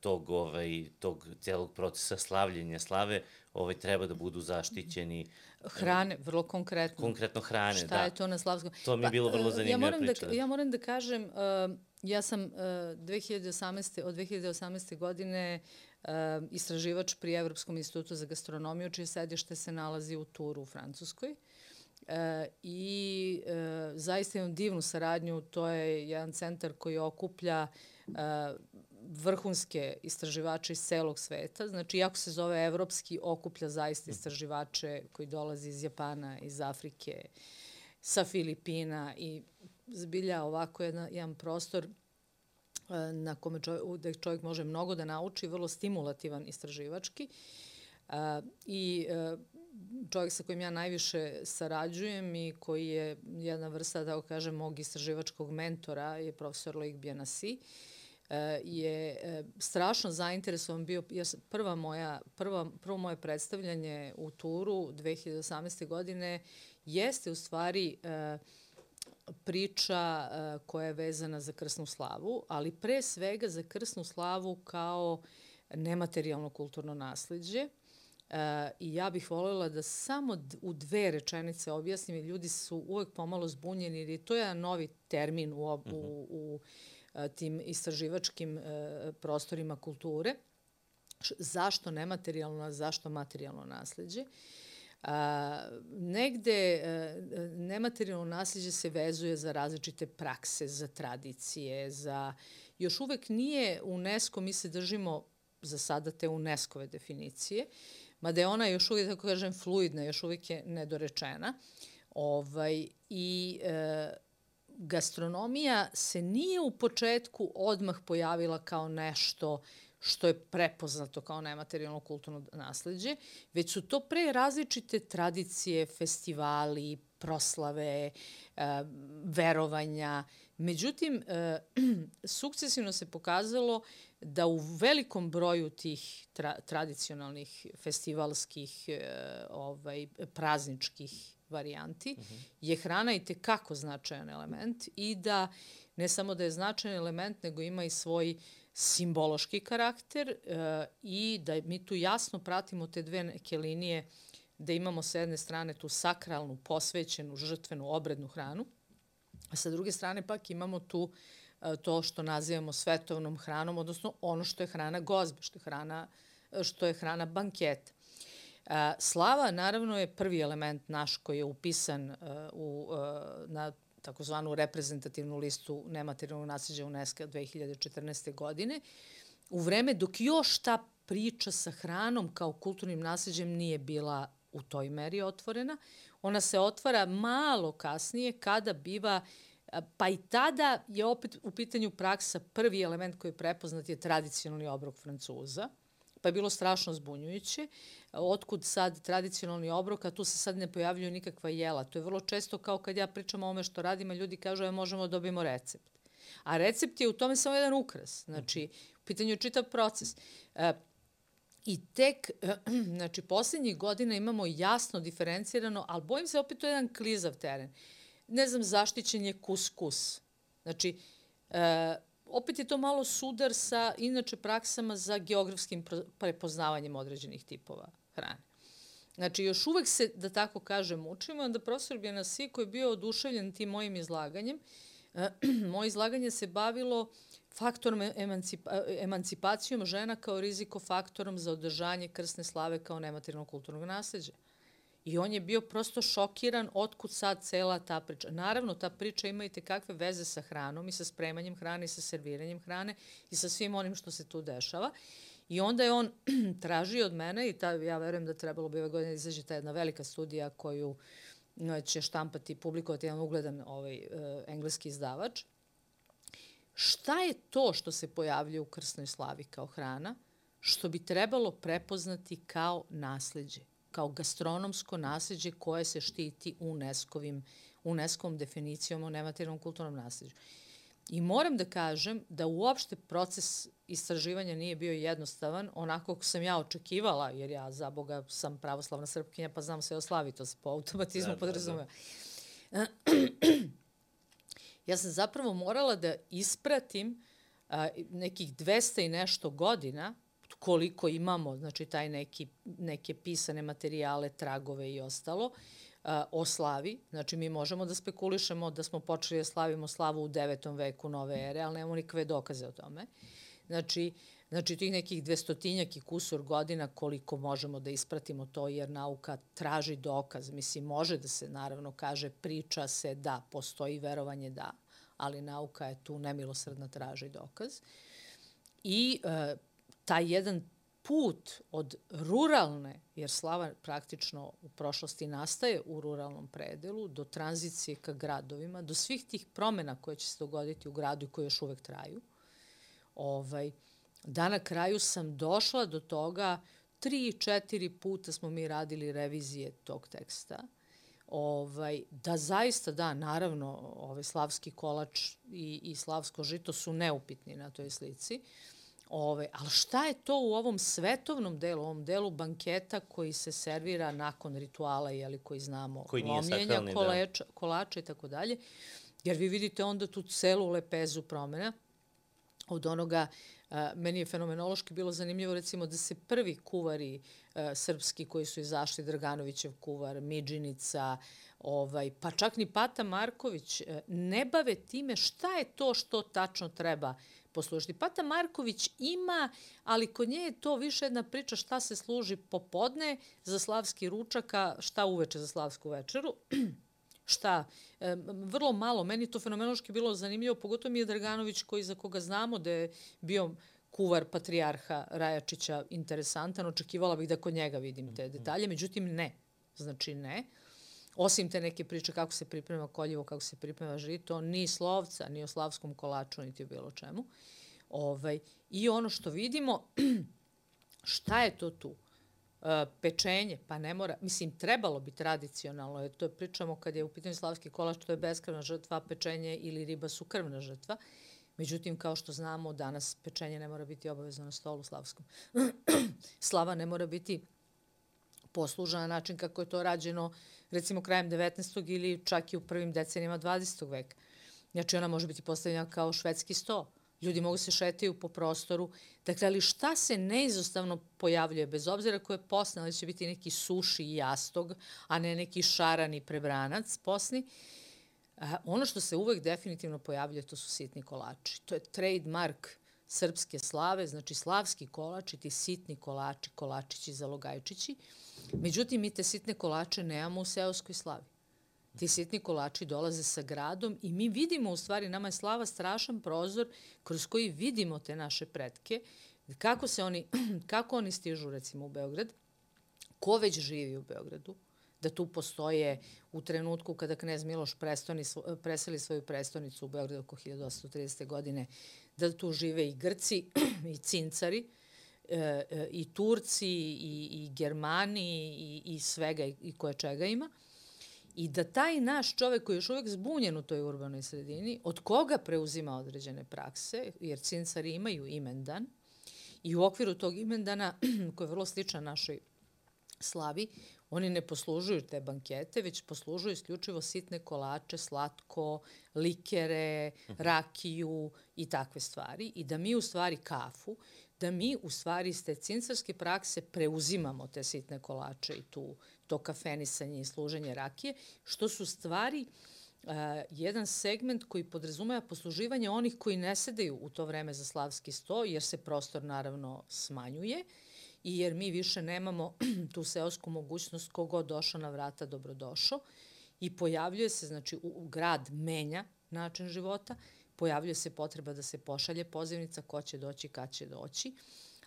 tog, ovaj, tog celog procesa slavljenja slave ovaj, treba da budu zaštićeni. Hrane, vrlo konkretno. Konkretno hrane, Šta da. Šta je to na slavskom? To mi je bilo vrlo zanimljiva ja moram priča. Da, ja moram da kažem, uh, ja sam uh, 2018. od 2018. godine uh, istraživač pri Evropskom institutu za gastronomiju, čije sedište se nalazi u Turu u Francuskoj. E, I e, zaista imam divnu saradnju, to je jedan centar koji okuplja e, vrhunske istraživače iz celog sveta. Znači, iako se zove evropski, okuplja zaista istraživače koji dolaze iz Japana, iz Afrike, sa Filipina i zbilja ovako jedna, jedan prostor e, na kome čovjek, da čovjek može mnogo da nauči, vrlo stimulativan istraživački. Uh, I uh, čovjek sa kojim ja najviše sarađujem i koji je jedna vrsta, da kažem, mog istraživačkog mentora je profesor Loik Bjanasi, e, je e, strašno zainteresovan bio, ja, prva moja, prva, prvo moje predstavljanje u Turu 2018. godine jeste u stvari e, priča koja je vezana za krsnu slavu, ali pre svega za krsnu slavu kao nematerijalno kulturno nasledđe, E, I ja bih voljela da samo u dve rečenice objasnim, jer ljudi su uvek pomalo zbunjeni, jer je to jedan novi termin u, u, mhm. u, u e, tim istraživačkim e, prostorima kulture. Zašto nematerijalno, a zašto materijalno nasledđe? A, negde a, nematerijalno nasljeđe se vezuje za različite prakse, za tradicije, za... Još uvek nije UNESCO, mi se držimo za sada te UNESCO-ve definicije, mada je ona još uvijek, tako kažem, fluidna, još uvijek je nedorečena. Ovaj, I e, gastronomija se nije u početku odmah pojavila kao nešto što je prepoznato kao nematerijalno kulturno nasledđe, već su to pre različite tradicije, festivali, proslave, e, verovanja. Međutim, e, sukcesivno se pokazalo da u velikom broju tih tra tradicionalnih festivalskih e, ovaj, prazničkih varijanti uh mhm. -huh. je hrana i tekako značajan element i da ne samo da je značajan element, nego ima i svoj simbološki karakter e, i da mi tu jasno pratimo te dve neke linije da imamo sa jedne strane tu sakralnu, posvećenu, žrtvenu, obrednu hranu, a sa druge strane pak imamo tu E, to što nazivamo svetovnom hranom, odnosno ono što je hrana gozbe, što je hrana, što je hrana banketa. E, slava, naravno, je prvi element naš koji je upisan e, u, na takozvanu reprezentativnu listu nematerijalnog nasljeđa UNESCO 2014. godine, u vreme dok još ta priča sa hranom kao kulturnim nasljeđem nije bila u toj meri otvorena. Ona se otvara malo kasnije kada biva uh, Pa i tada je opet u pitanju praksa, prvi element koji je prepoznat je tradicionalni obrok Francuza, pa je bilo strašno zbunjujuće. Otkud sad tradicionalni obrok, a tu se sad ne pojavljuju nikakva jela. To je vrlo često kao kad ja pričam o ome što radim, a ljudi kažu, možemo da dobijemo recept. A recept je u tome samo jedan ukras. Znači, u pitanju je čitav proces. E, I tek, znači, poslednjih godina imamo jasno diferencirano, ali bojim se opet to je jedan klizav teren ne znam, zaštićen je kuskus. Znači, e, opet je to malo sudar sa inače praksama za geografskim prepoznavanjem određenih tipova hrane. Znači, još uvek se, da tako kažem, učimo, onda profesor Bjanasi, koji je bio oduševljen tim mojim izlaganjem, moje izlaganje se bavilo faktorom emancipa, emancipacijom žena kao rizikofaktorom za održanje krsne slave kao nematerijalnog kulturnog nasledđa. I on je bio prosto šokiran otkud sad cela ta priča. Naravno, ta priča ima i tekakve veze sa hranom i sa spremanjem hrane i sa serviranjem hrane i sa svim onim što se tu dešava. I onda je on tražio od mene i ta, ja verujem da trebalo bi ove godine da izađe ta jedna velika studija koju će štampati i publikovati jedan ugledan ovaj, uh, engleski izdavač. Šta je to što se pojavljuje u krsnoj slavi kao hrana, što bi trebalo prepoznati kao nasledđe? Kao gastronomsko nasljeđe koje se štiti UNESCO-vim, UNESCO-om definicijom o nematerijalnom kulturnom nasljeđu. I moram da kažem da uopšte proces istraživanja nije bio jednostavan, onako kako sam ja očekivala, jer ja za Boga sam pravoslavna srpkinja, pa znam sve o slavi, to se po automatizmu da, podrazumeva. Da, da. ja sam zapravo morala da ispratim a, nekih 200 i nešto godina koliko imamo, znači taj neki, neke pisane materijale, tragove i ostalo, o slavi. Znači mi možemo da spekulišemo da smo počeli da slavimo slavu u 9. veku nove ere, ali nemamo nikakve dokaze o tome. Znači, znači tih nekih dvestotinjak i kusur godina koliko možemo da ispratimo to, jer nauka traži dokaz. Mislim, može da se naravno kaže, priča se da, postoji verovanje da, ali nauka je tu nemilosrdna traži dokaz. I uh, taj jedan put od ruralne, jer slava praktično u prošlosti nastaje u ruralnom predelu, do tranzicije ka gradovima, do svih tih promena koje će se dogoditi u gradu i koje još uvek traju, ovaj, da na kraju sam došla do toga, tri, četiri puta smo mi radili revizije tog teksta, ovaj, da zaista da, naravno, ovaj slavski kolač i, i slavsko žito su neupitni na toj slici, Ove, ali šta je to u ovom svetovnom delu, ovom delu banketa koji se servira nakon rituala, jeli, koji znamo, koji lomljenja, da. koleča, kolača i tako dalje, jer vi vidite onda tu celu lepezu promena od onoga a, meni je fenomenološki bilo zanimljivo recimo da se prvi kuvari a, srpski koji su izašli, Draganovićev kuvar, Midžinica, ovaj, pa čak ni Pata Marković, a, ne bave time šta je to što tačno treba poslužiti. Pata Marković ima, ali kod nje je to više jedna priča šta se služi popodne za slavski ručak, a šta uveče za slavsku večeru. šta, e, vrlo malo, meni to fenomenološki bilo zanimljivo, pogotovo mi je Draganović koji za koga znamo da je bio kuvar patrijarha Rajačića interesantan, očekivala bih da kod njega vidim te detalje, međutim ne, znači ne. Osim te neke priče kako se priprema koljivo, kako se priprema žito, ni slovca, ni o slavskom kolaču, niti o bilo čemu. Ovaj, I ono što vidimo, šta je to tu? E, pečenje, pa ne mora, mislim, trebalo bi tradicionalno, jer to je pričamo kad je u pitanju slavski kolač, to je beskrvna žrtva, pečenje ili riba su krvna žrtva. Međutim, kao što znamo, danas pečenje ne mora biti obavezno na stolu slavskom. Slava ne mora biti posluža na način kako je to rađeno recimo krajem 19. ili čak i u prvim decenijama 20. veka. Znači ona može biti postavljena kao švedski sto. Ljudi mogu se šetaju po prostoru. Dakle, ali šta se neizostavno pojavljuje, bez obzira koje je posne, ali će biti neki suši i jastog, a ne neki šarani prebranac posni, ono što se uvek definitivno pojavljuje, to su sitni kolači. To je trademark srpske slave, znači slavski kolači, ti sitni kolači, kolačići, zalogajčići. Međutim, mi te sitne kolače nemamo u seoskoj slavi. Ti sitni kolači dolaze sa gradom i mi vidimo, u stvari, nama je slava strašan prozor kroz koji vidimo te naše pretke, kako, se oni, kako oni stižu, recimo, u Beograd, ko već živi u Beogradu, da tu postoje u trenutku kada knez Miloš prestoni, preseli svoju prestonicu u Beogradu oko 1830. godine, da tu žive i Grci i Cincari, e, e, i Turci i, i Germani i, i svega i, i koje čega ima. I da taj naš čovek koji je još uvek zbunjen u toj urbanoj sredini, od koga preuzima određene prakse, jer cincari imaju imendan, i u okviru tog imendana, koji je vrlo sličan našoj slavi, Oni ne poslužuju te bankete, već poslužuju isključivo sitne kolače, slatko, likere, rakiju i takve stvari. I da mi u stvari kafu, da mi u stvari iz te cincarske prakse preuzimamo te sitne kolače i tu, to kafenisanje i služenje rakije, što su stvari jedan segment koji podrazumeva posluživanje onih koji ne sedeju u to vreme za slavski sto, jer se prostor naravno smanjuje i jer mi više nemamo tu seosku mogućnost kogod došao na vrata dobrodošao. I pojavljuje se, znači u, u grad menja način života, pojavljuje se potreba da se pošalje pozivnica ko će doći, kad će doći,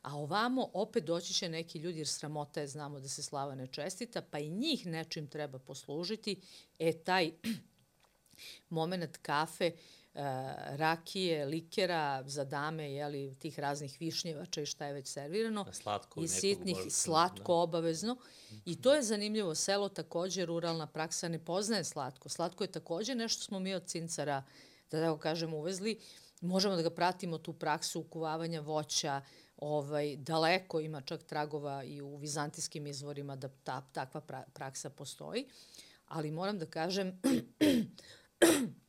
a ovamo opet doći će neki ljudi jer sramota je, znamo da se slava ne čestita, pa i njih nečim treba poslužiti, e taj moment kafe, rakije, likera za dame, jeli, tih raznih višnjevača i šta je već servirano. Slatko. I sitnih, slatko da. obavezno. I to je zanimljivo. Selo takođe, ruralna praksa ne poznaje slatko. Slatko je takođe nešto smo mi od cincara, da tako kažem, uvezli. Možemo da ga pratimo, tu praksu ukuvavanja voća, ovaj, daleko ima čak tragova i u vizantijskim izvorima da ta, takva pra, praksa postoji. Ali moram da kažem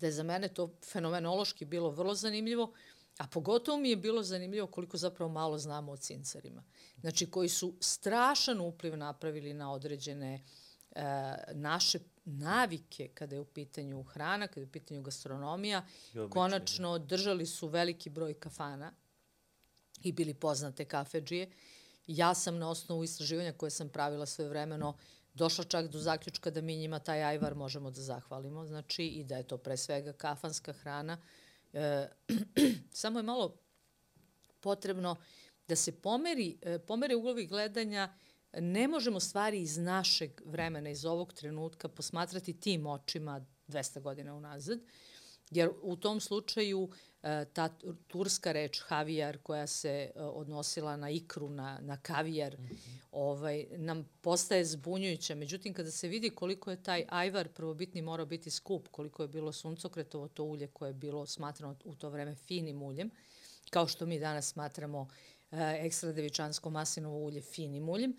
da je za mene to fenomenološki bilo vrlo zanimljivo, a pogotovo mi je bilo zanimljivo koliko zapravo malo znamo o cincarima. Znači, koji su strašan upliv napravili na određene e, naše navike kada je u pitanju hrana, kada je u pitanju gastronomija. Konačno, držali su veliki broj kafana i bili poznate kafeđije. Ja sam na osnovu istraživanja koje sam pravila svoje vremeno došla čak do zaključka da mi njima taj ajvar možemo da zahvalimo, znači i da je to pre svega kafanska hrana. E, samo je malo potrebno da se pomeri, e, pomere uglovi gledanja, ne možemo stvari iz našeg vremena, iz ovog trenutka posmatrati tim očima 200 godina unazad, jer u tom slučaju ta turska reč havijar koja se e, odnosila na ikru, na, na kavijar, mm -hmm. ovaj, nam postaje zbunjujuća. Međutim, kada se vidi koliko je taj ajvar prvobitni morao biti skup, koliko je bilo suncokretovo to ulje koje je bilo smatrano u to vreme finim uljem, kao što mi danas smatramo e, ekstra devičansko maslinovo ulje finim uljem,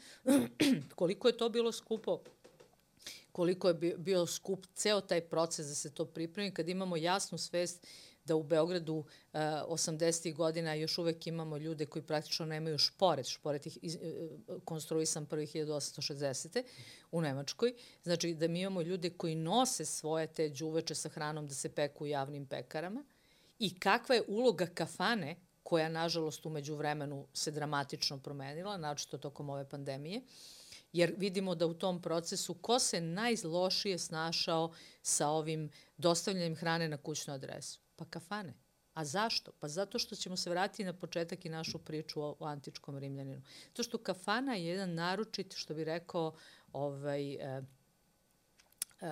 koliko je to bilo skupo, koliko je bio skup ceo taj proces da se to pripremi, kad imamo jasnu svest da u Beogradu uh, eh, 80. godina još uvek imamo ljude koji praktično nemaju šporet, šporet ih iz, uh, konstruisan prvi 1860. u Nemačkoj. Znači da mi imamo ljude koji nose svoje te džuveče sa hranom da se peku u javnim pekarama i kakva je uloga kafane koja nažalost umeđu vremenu se dramatično promenila, naočito tokom ove pandemije, jer vidimo da u tom procesu ko se najlošije snašao sa ovim dostavljanjem hrane na kućnu adresu? Pa kafane. A zašto? Pa zato što ćemo se vratiti na početak i našu priču o, o antičkom rimljaninu. To što kafana je jedan naručit, što bi rekao, ovaj, e, e,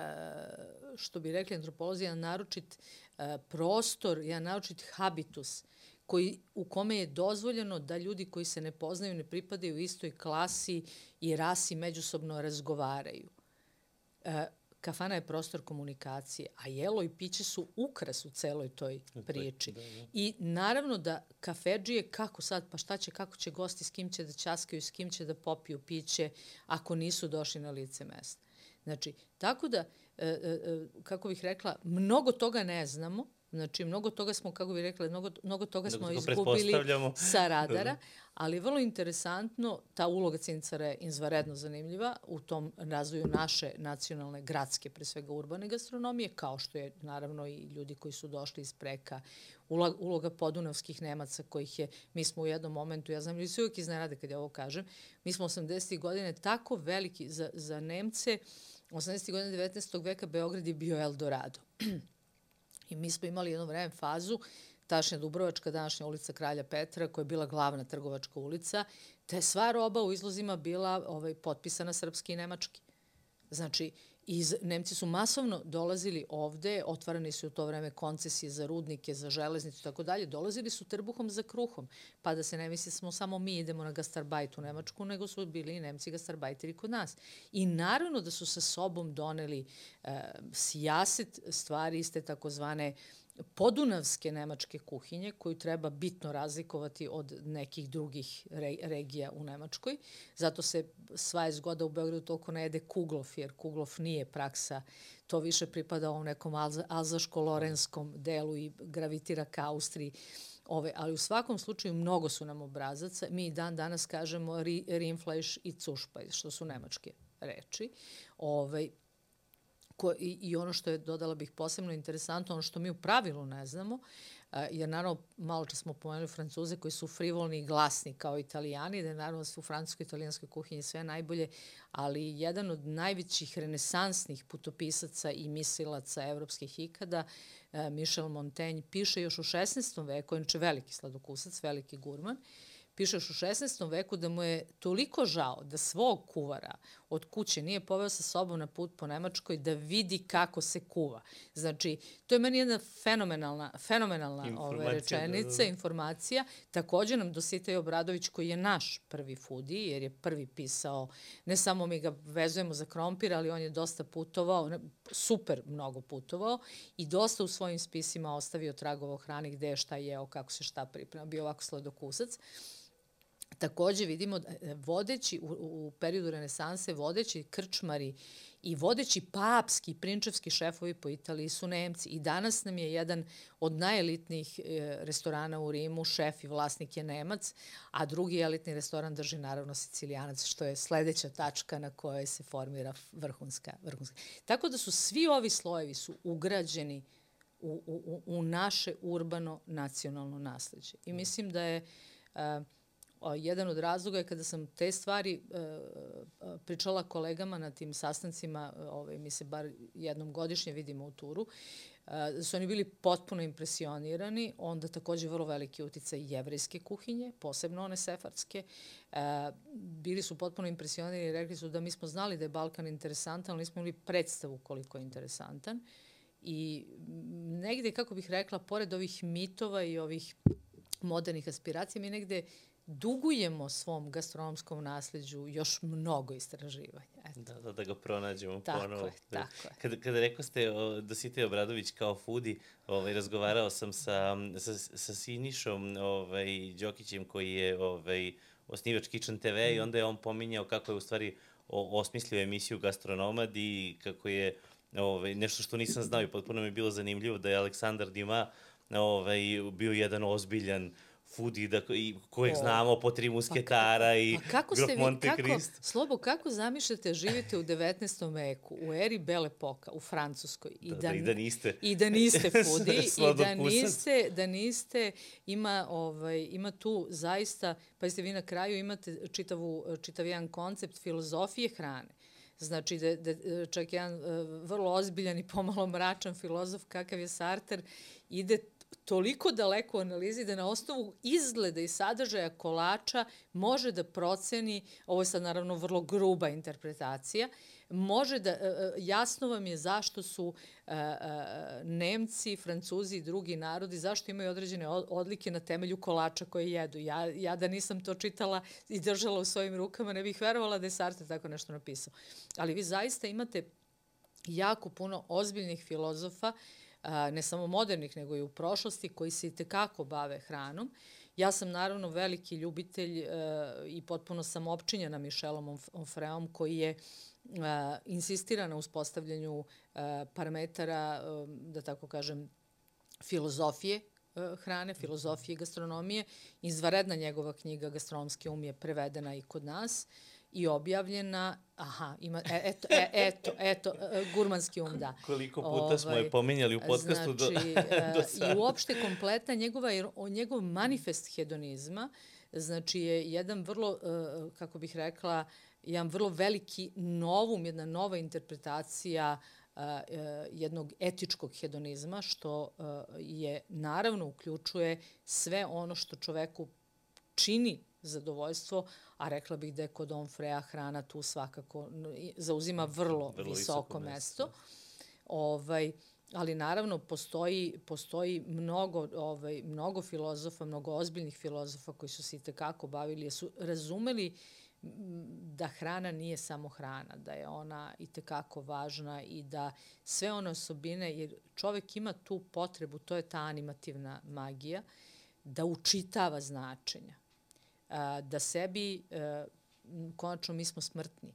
što bi rekli antropolozi, jedan naručit e, prostor, jedan naručit habitus, koji, u kome je dozvoljeno da ljudi koji se ne poznaju, ne pripadaju istoj klasi i rasi međusobno razgovaraju. E, kafana je prostor komunikacije, a jelo i piće su ukras u celoj toj priči. Da, da. I naravno da kafeđije, kako sad, pa šta će, kako će gosti, s kim će da časkaju, s kim će da popiju piće, ako nisu došli na lice mesta. Znači, tako da, e, e, e kako bih rekla, mnogo toga ne znamo, Znači, mnogo toga smo, kako bih rekla, mnogo, mnogo toga smo izgubili sa radara, da. ali vrlo interesantno, ta uloga Cincara je izvaredno zanimljiva u tom razvoju naše nacionalne, gradske, pre svega urbane gastronomije, kao što je naravno i ljudi koji su došli iz preka, uloga podunavskih Nemaca kojih je, mi smo u jednom momentu, ja znam, ljudi se uvijek iznenade kad ja ovo kažem, mi smo 80. godine tako veliki za, za Nemce, 80. godine 19. veka Beograd je bio Eldorado. I mi smo imali jedno vreme fazu, tašnja Dubrovačka, današnja ulica Kralja Petra, koja je bila glavna trgovačka ulica, te sva roba u izlozima bila ovaj, potpisana srpski i nemački. Znači, iz, Nemci su masovno dolazili ovde, otvarani su u to vreme koncesije za rudnike, za železnicu i tako dalje, dolazili su trbuhom za kruhom, pa da se ne misli smo samo mi idemo na gastarbajt u Nemačku, nego su bili i Nemci gastarbajteri kod nas. I naravno da su sa sobom doneli e, sijaset stvari iste takozvane podunavske nemačke kuhinje koju treba bitno razlikovati od nekih drugih re, regija u Nemačkoj. Zato se sva zgoda u Beogradu toliko ne jede kuglof, jer kuglof nije praksa. To više pripada ovom nekom alzaško-lorenskom delu i gravitira ka Austriji. Ove, ali u svakom slučaju mnogo su nam obrazaca. Mi dan danas kažemo ri, i cušpaj, što su nemačke reči. Ove, ko, i, i ono što je, dodala bih posebno interesantno, ono što mi u pravilu ne znamo, jer naravno malo čas smo pomenuli Francuze koji su frivolni i glasni kao italijani, da je naravno su u francuskoj i italijanskoj kuhinji sve najbolje, ali jedan od najvećih renesansnih putopisaca i mislilaca evropskih ikada, Michel Montaigne, piše još u 16. veku, inače veliki sladokusac, veliki gurman, piše još u 16. veku da mu je toliko žao da svog kuvara od kuće nije poveo sa sobom na put po Nemačkoj da vidi kako se kuva. Znači, to je meni jedna fenomenalna, fenomenalna ove rečenica, da, da. informacija. Takođe nam Dositej Obradović, koji je naš prvi fudi, jer je prvi pisao, ne samo mi ga vezujemo za krompir, ali on je dosta putovao, super mnogo putovao i dosta u svojim spisima ostavio tragova o hrani gde je šta jeo, kako se šta priprema, bio ovako sladokusac. Takođe vidimo da vodeći u, u periodu renesanse, vodeći krčmari i vodeći papski, prinčevski šefovi po Italiji su Nemci. I danas nam je jedan od najelitnijih e, restorana u Rimu, šef i vlasnik je Nemac, a drugi elitni restoran drži naravno Sicilijanac, što je sledeća tačka na kojoj se formira vrhunska. vrhunska. Tako da su svi ovi slojevi su ugrađeni u, u, u naše urbano nacionalno nasledđe. I mislim da je... Uh, jedan od razloga je kada sam te stvari e, e, pričala kolegama na tim sastancima, e, ovaj, mi se bar jednom godišnje vidimo u turu, da su oni bili potpuno impresionirani, onda takođe vrlo veliki uticaj jevrejske kuhinje, posebno one sefarske. Bili su potpuno impresionirani i rekli su da mi smo znali da je Balkan interesantan, ali nismo imali predstavu koliko je interesantan. I negde, kako bih rekla, pored ovih mitova i ovih modernih aspiracija, mi negde dugujemo svom gastronomskom nasleđu još mnogo istraživanja. Eto. Da, da, da ga pronađemo tako ponovo. Je, da. tako je. Kada, kada rekao ste o, Dositej Obradović kao foodi, ovaj, razgovarao sam sa, sa, sa Sinišom ovaj, Đokićem koji je ovaj, osnivač Kitchen TV mm. i onda je on pominjao kako je u stvari o, osmislio emisiju Gastronomad i kako je ovaj, nešto što nisam znao i potpuno mi je bilo zanimljivo da je Aleksandar Dima ovaj, bio jedan ozbiljan Fudi, da, i, kojeg o, znamo po tri musketara pa, i pa kako ste Monte vi, kako, Slobo, kako zamišljate živite u 19. veku, u eri Bele Poka, u Francuskoj, i da, da, da, i da niste, i da niste Fudi, i da niste, da niste, ima, ovaj, ima tu zaista, pa ste vi na kraju imate čitavu, čitav jedan koncept filozofije hrane. Znači, da, da čak jedan uh, vrlo ozbiljan i pomalo mračan filozof kakav je Sarter ide toliko daleko u analizi da na osnovu izgleda i sadržaja kolača može da proceni, ovo je sad naravno vrlo gruba interpretacija, može da, e, e, jasno vam je zašto su e, Nemci, Francuzi i drugi narodi, zašto imaju određene odlike na temelju kolača koje jedu. Ja, ja da nisam to čitala i držala u svojim rukama, ne bih verovala da je Sartre tako nešto napisao. Ali vi zaista imate jako puno ozbiljnih filozofa ne samo modernih, nego i u prošlosti, koji se i tekako bave hranom. Ja sam naravno veliki ljubitelj e, i potpuno sam opčinjena Michelom Onfreom, koji je e, insistira na uspostavljanju e, parametara, da tako kažem, filozofije hrane, filozofije gastronomije. Izvaredna njegova knjiga Gastronomski um je prevedena i kod nas. Uh, i objavljena, aha, ima, e, eto, e, eto, eto, e, gurmanski um, da. Koliko puta ovaj, smo je ovaj, pominjali u podcastu znači, do, do sada. I uopšte kompletna njegova, njegov manifest hedonizma, znači je jedan vrlo, kako bih rekla, jedan vrlo veliki novum, jedna nova interpretacija jednog etičkog hedonizma, što je, naravno, uključuje sve ono što čoveku čini zadovoljstvo, a rekla bih da je kod Onfreja hrana tu svakako zauzima vrlo, vrlo visoko, mesto. mesto. Ovaj, ali naravno postoji, postoji mnogo, ovaj, mnogo filozofa, mnogo ozbiljnih filozofa koji su se i tekako bavili, jer su razumeli da hrana nije samo hrana, da je ona i tekako važna i da sve one osobine, jer čovek ima tu potrebu, to je ta animativna magija, da učitava značenja da sebi, konačno mi smo smrtni.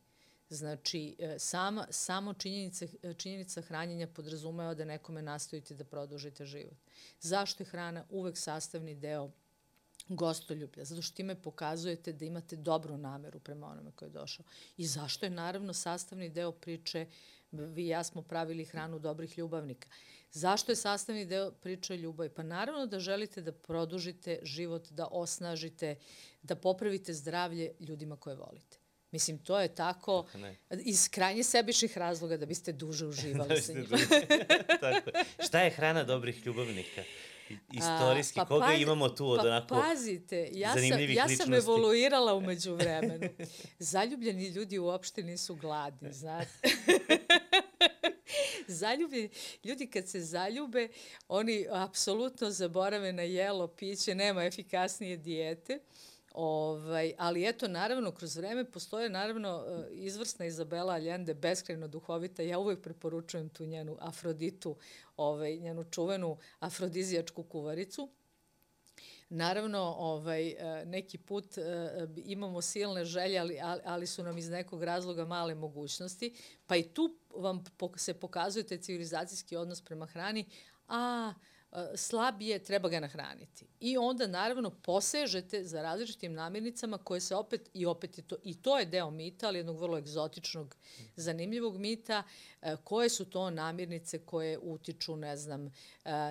Znači, e, sama, samo činjenica, činjenica hranjenja podrazumeva da nekome nastojite da produžite život. Zašto je hrana uvek sastavni deo gostoljublja? Zato što time pokazujete da imate dobru nameru prema onome koji je došao. I zašto je naravno sastavni deo priče Vi i ja smo pravili hranu dobrih ljubavnika. Zašto je sastavni deo priče ljubavi? Pa naravno da želite da produžite život, da osnažite, da popravite zdravlje ljudima koje volite. Mislim, to je tako ne. iz krajnje sebičnih razloga da biste duže uživali da sa njima. tako. Šta je hrana dobrih ljubavnika? Istorijski, A, pa koga pazi, imamo tu od pa, onako Pazite, ja sam, ja sam evoluirala umeđu vremenu. Zaljubljeni ljudi uopšte nisu gladni, znate. zaljubljeni, ljudi kad se zaljube, oni apsolutno zaborave na jelo, piće, nema efikasnije dijete. Ovaj, ali eto, naravno, kroz vreme postoje naravno e, izvrsna Izabela Allende, beskrajno duhovita. Ja uvek preporučujem tu njenu Afroditu, ovaj, njenu čuvenu afrodizijačku kuvaricu. Naravno, ovaj, e, neki put e, imamo silne želje, ali, ali su nam iz nekog razloga male mogućnosti, pa i tu vam se pokazuje taj civilizacijski odnos prema hrani, a slab je, treba ga nahraniti. I onda naravno posežete za različitim namirnicama koje se opet, i opet je to, i to je deo mita, ali jednog vrlo egzotičnog, zanimljivog mita, koje su to namirnice koje utiču, ne znam,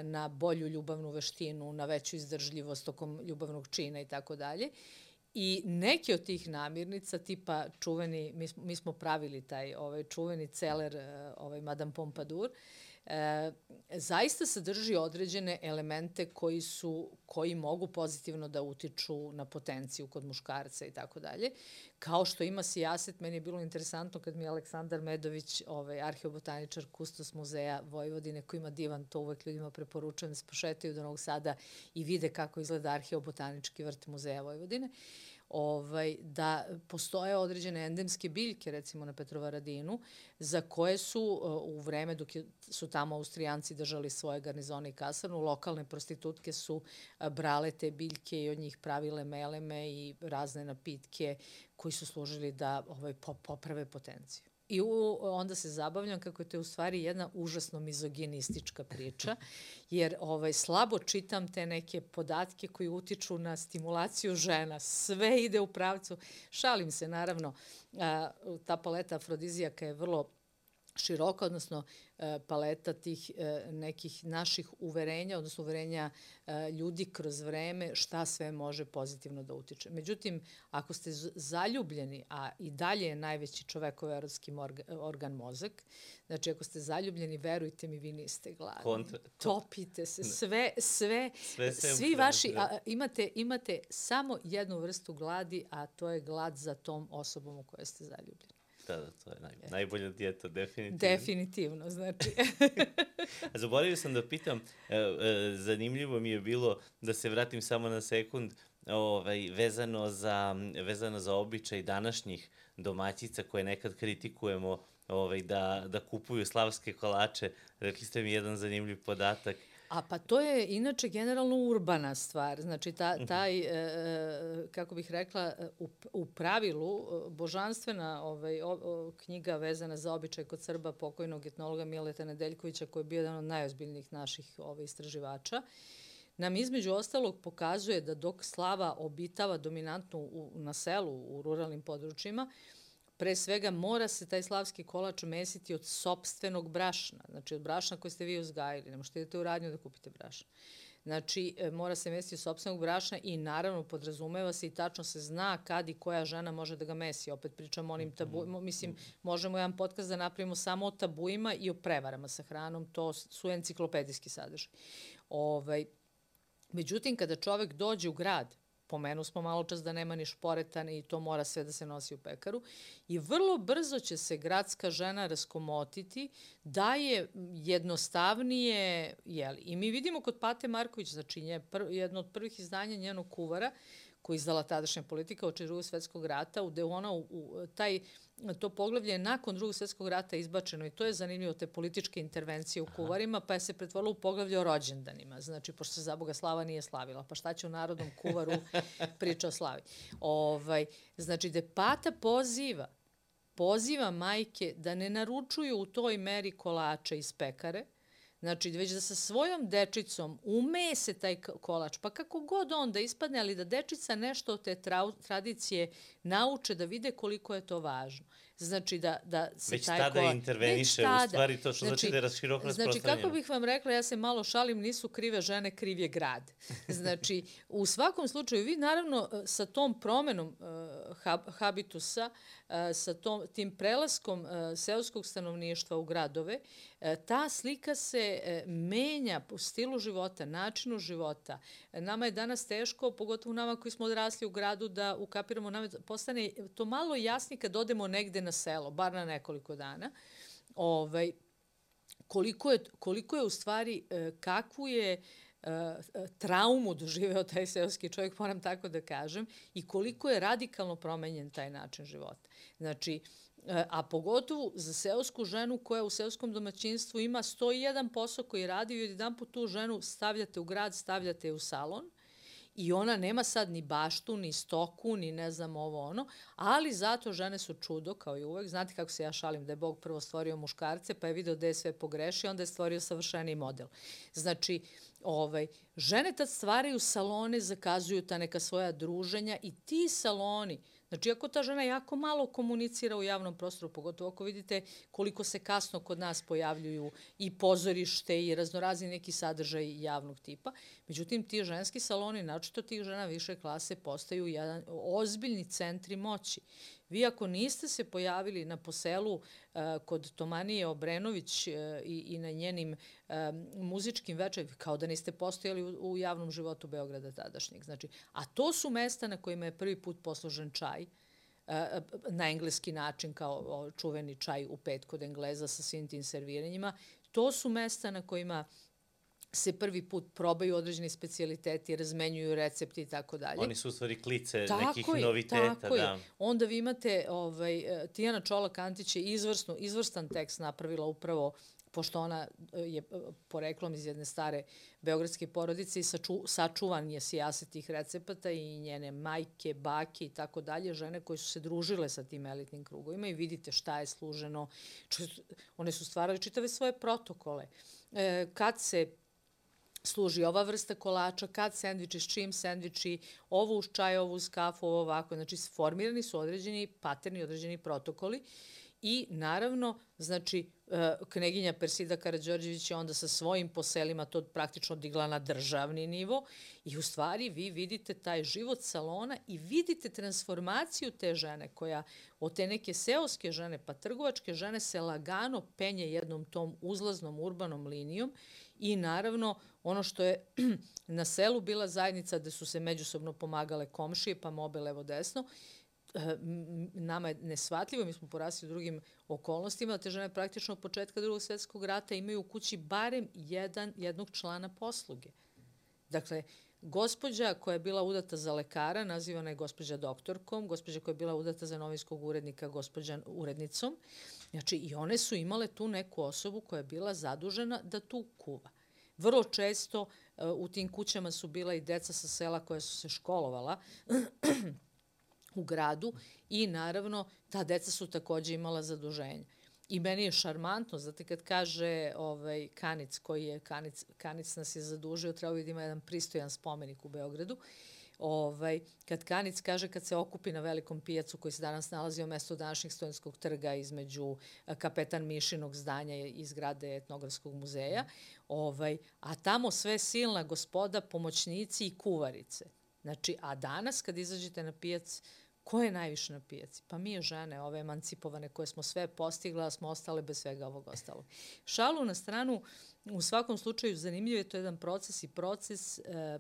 na bolju ljubavnu veštinu, na veću izdržljivost tokom ljubavnog čina i tako dalje. I neke od tih namirnica, tipa čuveni, mi mi smo pravili taj ovaj, čuveni celer, ovaj, Madame Pompadour, uh, e, zaista sadrži određene elemente koji su koji mogu pozitivno da utiču na potenciju kod muškarca i tako dalje. Kao što ima sijaset, meni je bilo interesantno kad mi je Aleksandar Medović, ovaj, arheobotaničar Kustos muzeja Vojvodine, koji ima divan, to uvek ljudima preporučujem da se pošetaju do Novog Sada i vide kako izgleda arheobotanički vrt muzeja Vojvodine. Uh, ovaj, da postoje određene endemske biljke, recimo na Petrovaradinu, za koje su uh, u vreme dok su tamo Austrijanci držali svoje garnizone i kasarnu, lokalne prostitutke su uh, brale te biljke i od njih pravile meleme i razne napitke koji su služili da ovaj, poprave potenciju. I u, onda se zabavljam kako je to u stvari jedna užasno mizoginistička priča, jer ovaj, slabo čitam te neke podatke koji utiču na stimulaciju žena. Sve ide u pravcu. Šalim se, naravno, a, ta paleta afrodizijaka je vrlo široka, odnosno e, paleta tih e, nekih naših uverenja, odnosno uverenja e, ljudi kroz vreme, šta sve može pozitivno da utiče. Međutim, ako ste zaljubljeni, a i dalje je najveći čovekov erotski organ mozak, znači ako ste zaljubljeni, verujte mi, vi niste gladni. Kontra... Topite se, sve, sve, sve svi vaši, a, imate, imate samo jednu vrstu gladi, a to je glad za tom osobom u kojoj ste zaljubljeni. Da, da, to je naj, e. najbolja dijeta, definitivno. Definitivno, znači. Zaboravio sam da pitam, e, e, zanimljivo mi je bilo da se vratim samo na sekund, ovaj, vezano, za, vezano za običaj današnjih domaćica koje nekad kritikujemo ovaj, da, da kupuju slavske kolače. Rekli ste mi jedan zanimljiv podatak – A pa to je inače generalno urbana stvar. Znači ta, mhm. taj, e, e, kako bih rekla, u, u pravilu e, božanstvena ovaj, o, o, knjiga vezana za običaj kod Srba pokojnog etnologa Mileta Nedeljkovića koji je bio jedan od najozbiljnijih naših ovaj, istraživača nam između ostalog pokazuje da dok slava obitava dominantno u, na selu, u ruralnim područjima, pre svega mora se taj slavski kolač mesiti od sobstvenog brašna, znači od brašna koje ste vi uzgajili, ne možete idete u radnju da kupite brašna. Znači, e, mora se mesiti od sobstvenog brašna i naravno podrazumeva se i tačno se zna kad i koja žena može da ga mesi. Opet pričamo o onim tabuima, mislim, možemo jedan podcast da napravimo samo o tabuima i o prevarama sa hranom, to su enciklopedijski sadržaj. Ovaj, međutim, kada čovek dođe u grad, pomenu smo malo čas da nema ni šporeta i to mora sve da se nosi u pekaru. I vrlo brzo će se gradska žena raskomotiti da je jednostavnije, jeli. I mi vidimo kod Pate Marković, znači jedno od prvih izdanja njenog kuvara, koji izdala tadašnja politika oči drugog svetskog rata, gde ona u, u, taj, to poglavlje je nakon drugog svetskog rata izbačeno i to je zanimljivo te političke intervencije u kuvarima, pa je se pretvorilo u poglavlje o rođendanima. Znači, pošto se za Boga slava nije slavila, pa šta će u narodnom kuvaru priča o slavi. Ovaj, znači, gde Pata poziva poziva majke da ne naručuju u toj meri kolače iz pekare, Znači, već da sa svojom dečicom umese taj kolač, pa kako god on da ispadne, ali da dečica nešto od te tra tradicije nauče, da vide koliko je to važno. Znači da, da se već taj tada kolač... interveniše, u stvari to što znači, znači da je široko Znači, kako bih vam rekla, ja se malo šalim, nisu krive žene, kriv je grad. Znači, u svakom slučaju, vi naravno sa tom promenom uh, hab, habitusa, uh, sa tom, tim prelaskom uh, seoskog stanovništva u gradove, uh, ta slika se uh, menja po stilu života, načinu života. Nama je danas teško, pogotovo nama koji smo odrasli u gradu, da ukapiramo, nama postane to malo jasnije kad odemo negde na selo, bar na nekoliko dana, ovaj, koliko, je, koliko je u stvari, e, kakvu je e, traumu doživeo taj seoski čovjek, moram tako da kažem, i koliko je radikalno promenjen taj način života. Znači, e, a pogotovo za seosku ženu koja u seoskom domaćinstvu ima 101 posao koji radi i jedan put tu ženu stavljate u grad, stavljate u salon – i ona nema sad ni baštu, ni stoku, ni ne znam ovo ono, ali zato žene su čudo, kao i uvek. Znate kako se ja šalim da je Bog prvo stvorio muškarce, pa je video da je sve pogrešio, onda je stvorio savršeniji model. Znači, ovaj, žene tad stvaraju salone, zakazuju ta neka svoja druženja i ti saloni, Znači, ako ta žena jako malo komunicira u javnom prostoru, pogotovo ako vidite koliko se kasno kod nas pojavljuju i pozorište i raznorazni neki sadržaj javnog tipa, međutim, ti ženski saloni, načito tih žena više klase, postaju jedan ozbiljni centri moći. Vi ako niste se pojavili na poselu uh, kod Tomanije Obrenović uh, i, i na njenim uh, muzičkim večerima, kao da niste postojali u, u javnom životu Beograda tadašnjeg. Znači, a to su mesta na kojima je prvi put poslužen čaj, na engleski način kao čuveni čaj u pet kod Engleza sa svim tim serviranjima. To su mesta na kojima se prvi put probaju određeni specialiteti, razmenjuju recepti i tako dalje. Oni su u stvari klice tako nekih je, noviteta. Tako da. je. Onda vi imate, ovaj, e, Tijana Čolak Antić je izvrsno, izvrstan tekst napravila upravo pošto ona e, je e, poreklom iz jedne stare beogradske porodice i saču, sačuvan je sijase tih recepata i njene majke, bake i tako dalje, žene koje su se družile sa tim elitnim krugovima i vidite šta je služeno. One su stvarali čitave svoje protokole. E, kad se služi ova vrsta kolača, kad sendviči, s čim sendviči, ovo uz čaj, ovo uz kafu, ovo ovako. Znači, formirani su određeni paterni, određeni protokoli i naravno, znači, e, kneginja Persida Karadžorđević je onda sa svojim poselima to praktično digla na državni nivo i u stvari vi vidite taj život salona i vidite transformaciju te žene koja od te neke seoske žene pa trgovačke žene se lagano penje jednom tom uzlaznom urbanom linijom i naravno ono što je na selu bila zajednica gde su se međusobno pomagale komšije, pa mobe levo desno, eh, nama je nesvatljivo, mi smo porasli u drugim okolnostima, te žene praktično od početka drugog svetskog rata imaju u kući barem jedan, jednog člana posluge. Dakle, gospođa koja je bila udata za lekara, nazivana je gospođa doktorkom, gospođa koja je bila udata za novinskog urednika, gospođa urednicom. Znači, i one su imale tu neku osobu koja je bila zadužena da tu kuva. Vrlo često uh, u tim kućama su bila i deca sa sela koja su se školovala u gradu i naravno ta deca su takođe imala zaduženje. I meni je šarmantno, znate kad kaže ovaj, Kanic, koji je, Kanic, Kanic nas je zadužio, treba da ima jedan pristojan spomenik u Beogradu, ovaj, kad Kanic kaže kad se okupi na velikom pijacu koji se danas nalazi u mestu današnjeg stojanskog trga između kapetan Mišinog zdanja i zgrade etnografskog muzeja, ovaj, a tamo sve silna gospoda, pomoćnici i kuvarice. Znači, a danas kad izađete na pijac, Ko je najviše na pijaci? Pa mi žene, ove emancipovane koje smo sve postigla, smo ostale bez svega ovog ostalog. Šalu na stranu, u svakom slučaju zanimljiv je to jedan proces i proces e,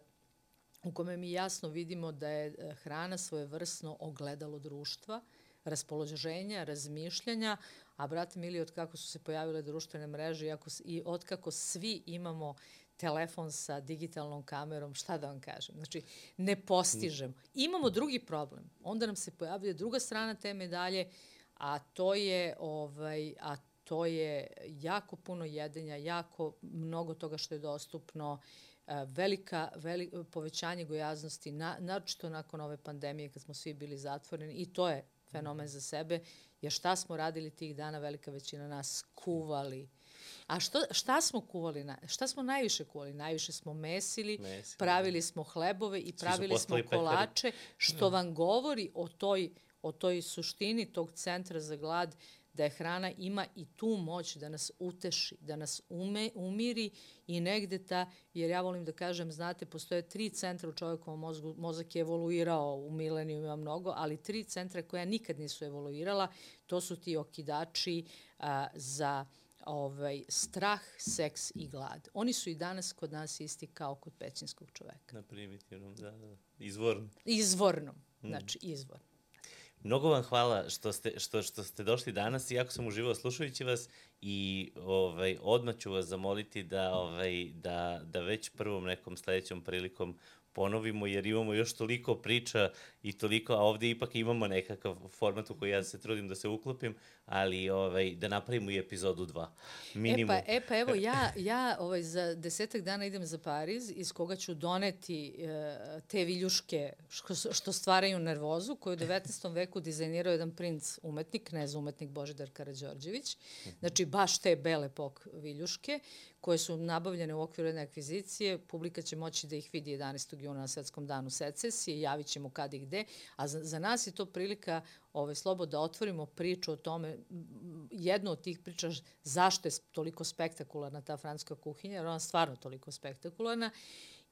u kome mi jasno vidimo da je e, hrana svojevrsno ogledalo društva, raspoloženja, razmišljanja, a brate mili, od kako su se pojavile društvene mreže i, i od kako svi imamo telefon sa digitalnom kamerom, šta da vam kažem? Znači, ne postižemo. Imamo drugi problem. Onda nam se pojavljuje druga strana te medalje, a to je, ovaj, a to je jako puno jedenja, jako mnogo toga što je dostupno, e, velika, velika povećanje gojaznosti, na, naročito nakon ove pandemije kad smo svi bili zatvoreni i to je fenomen za sebe, jer šta smo radili tih dana, velika većina nas kuvali, A što, šta smo kuvali? Na, šta smo najviše kuvali? Najviše smo mesili, Mesili, pravili smo hlebove i pravili smo kolače, što vam govori o toj, o toj suštini tog centra za glad, da je hrana ima i tu moć da nas uteši, da nas ume, umiri i negde ta, jer ja volim da kažem, znate, postoje tri centra u čovjekovom mozgu, mozak je evoluirao, u mileniju ima mnogo, ali tri centra koja nikad nisu evoluirala, to su ti okidači a, za ovaj, strah, seks i glad. Oni su i danas kod nas isti kao kod pećinskog čoveka. Na primitivnom, da, da. Izvorno. Izvornom, znači izvorno. Mnogo vam hvala što ste, što, što ste došli danas. I jako sam uživao slušajući vas i ovaj, odmah ću vas zamoliti da, ovaj, da, da već prvom nekom sledećom prilikom ponovimo, jer imamo još toliko priča i toliko, a ovde ipak imamo nekakav format u koji ja se trudim da se uklopim, ali ovaj, da napravimo i epizodu 2. Minimum. E pa, e pa evo, ja, ja ovaj, za desetak dana idem za Pariz, iz koga ću doneti e, te viljuške što, što stvaraju nervozu, koju u 19. veku dizajnirao jedan princ umetnik, knez umetnik Božidar Karadžorđević. Znači, baš te bele pok viljuške, koje su nabavljene u okviru jedne akvizicije. Publika će moći da ih vidi 11. juna na Svetskom danu secesije, javit ćemo kad i gde. A za, za nas je to prilika ovaj, slobo da otvorimo priču o tome, jednu od tih priča zašto je toliko spektakularna ta francuska kuhinja, jer ona je stvarno toliko spektakularna.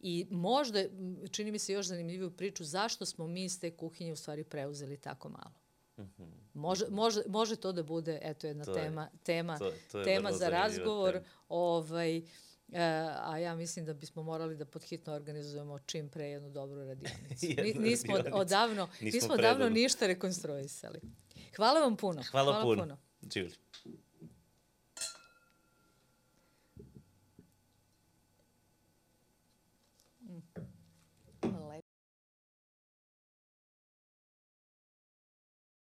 I možda, čini mi se još zanimljiviju priču, zašto smo mi iz te kuhinje u stvari preuzeli tako malo. Može, može, može to da bude, eto, jedna To je- tema, tema, to- to je tema za razgovor. tema. Ovaj, e, a ja mislim da bismo morali da podhitno organizujemo čim pre jednu dobru radionicu. Ni, Jednu nismo radionicu. odavno, Nismo nismo odavno ništa rekonstruisali. Hvala vam puno. Hvala, puno. Živjeli.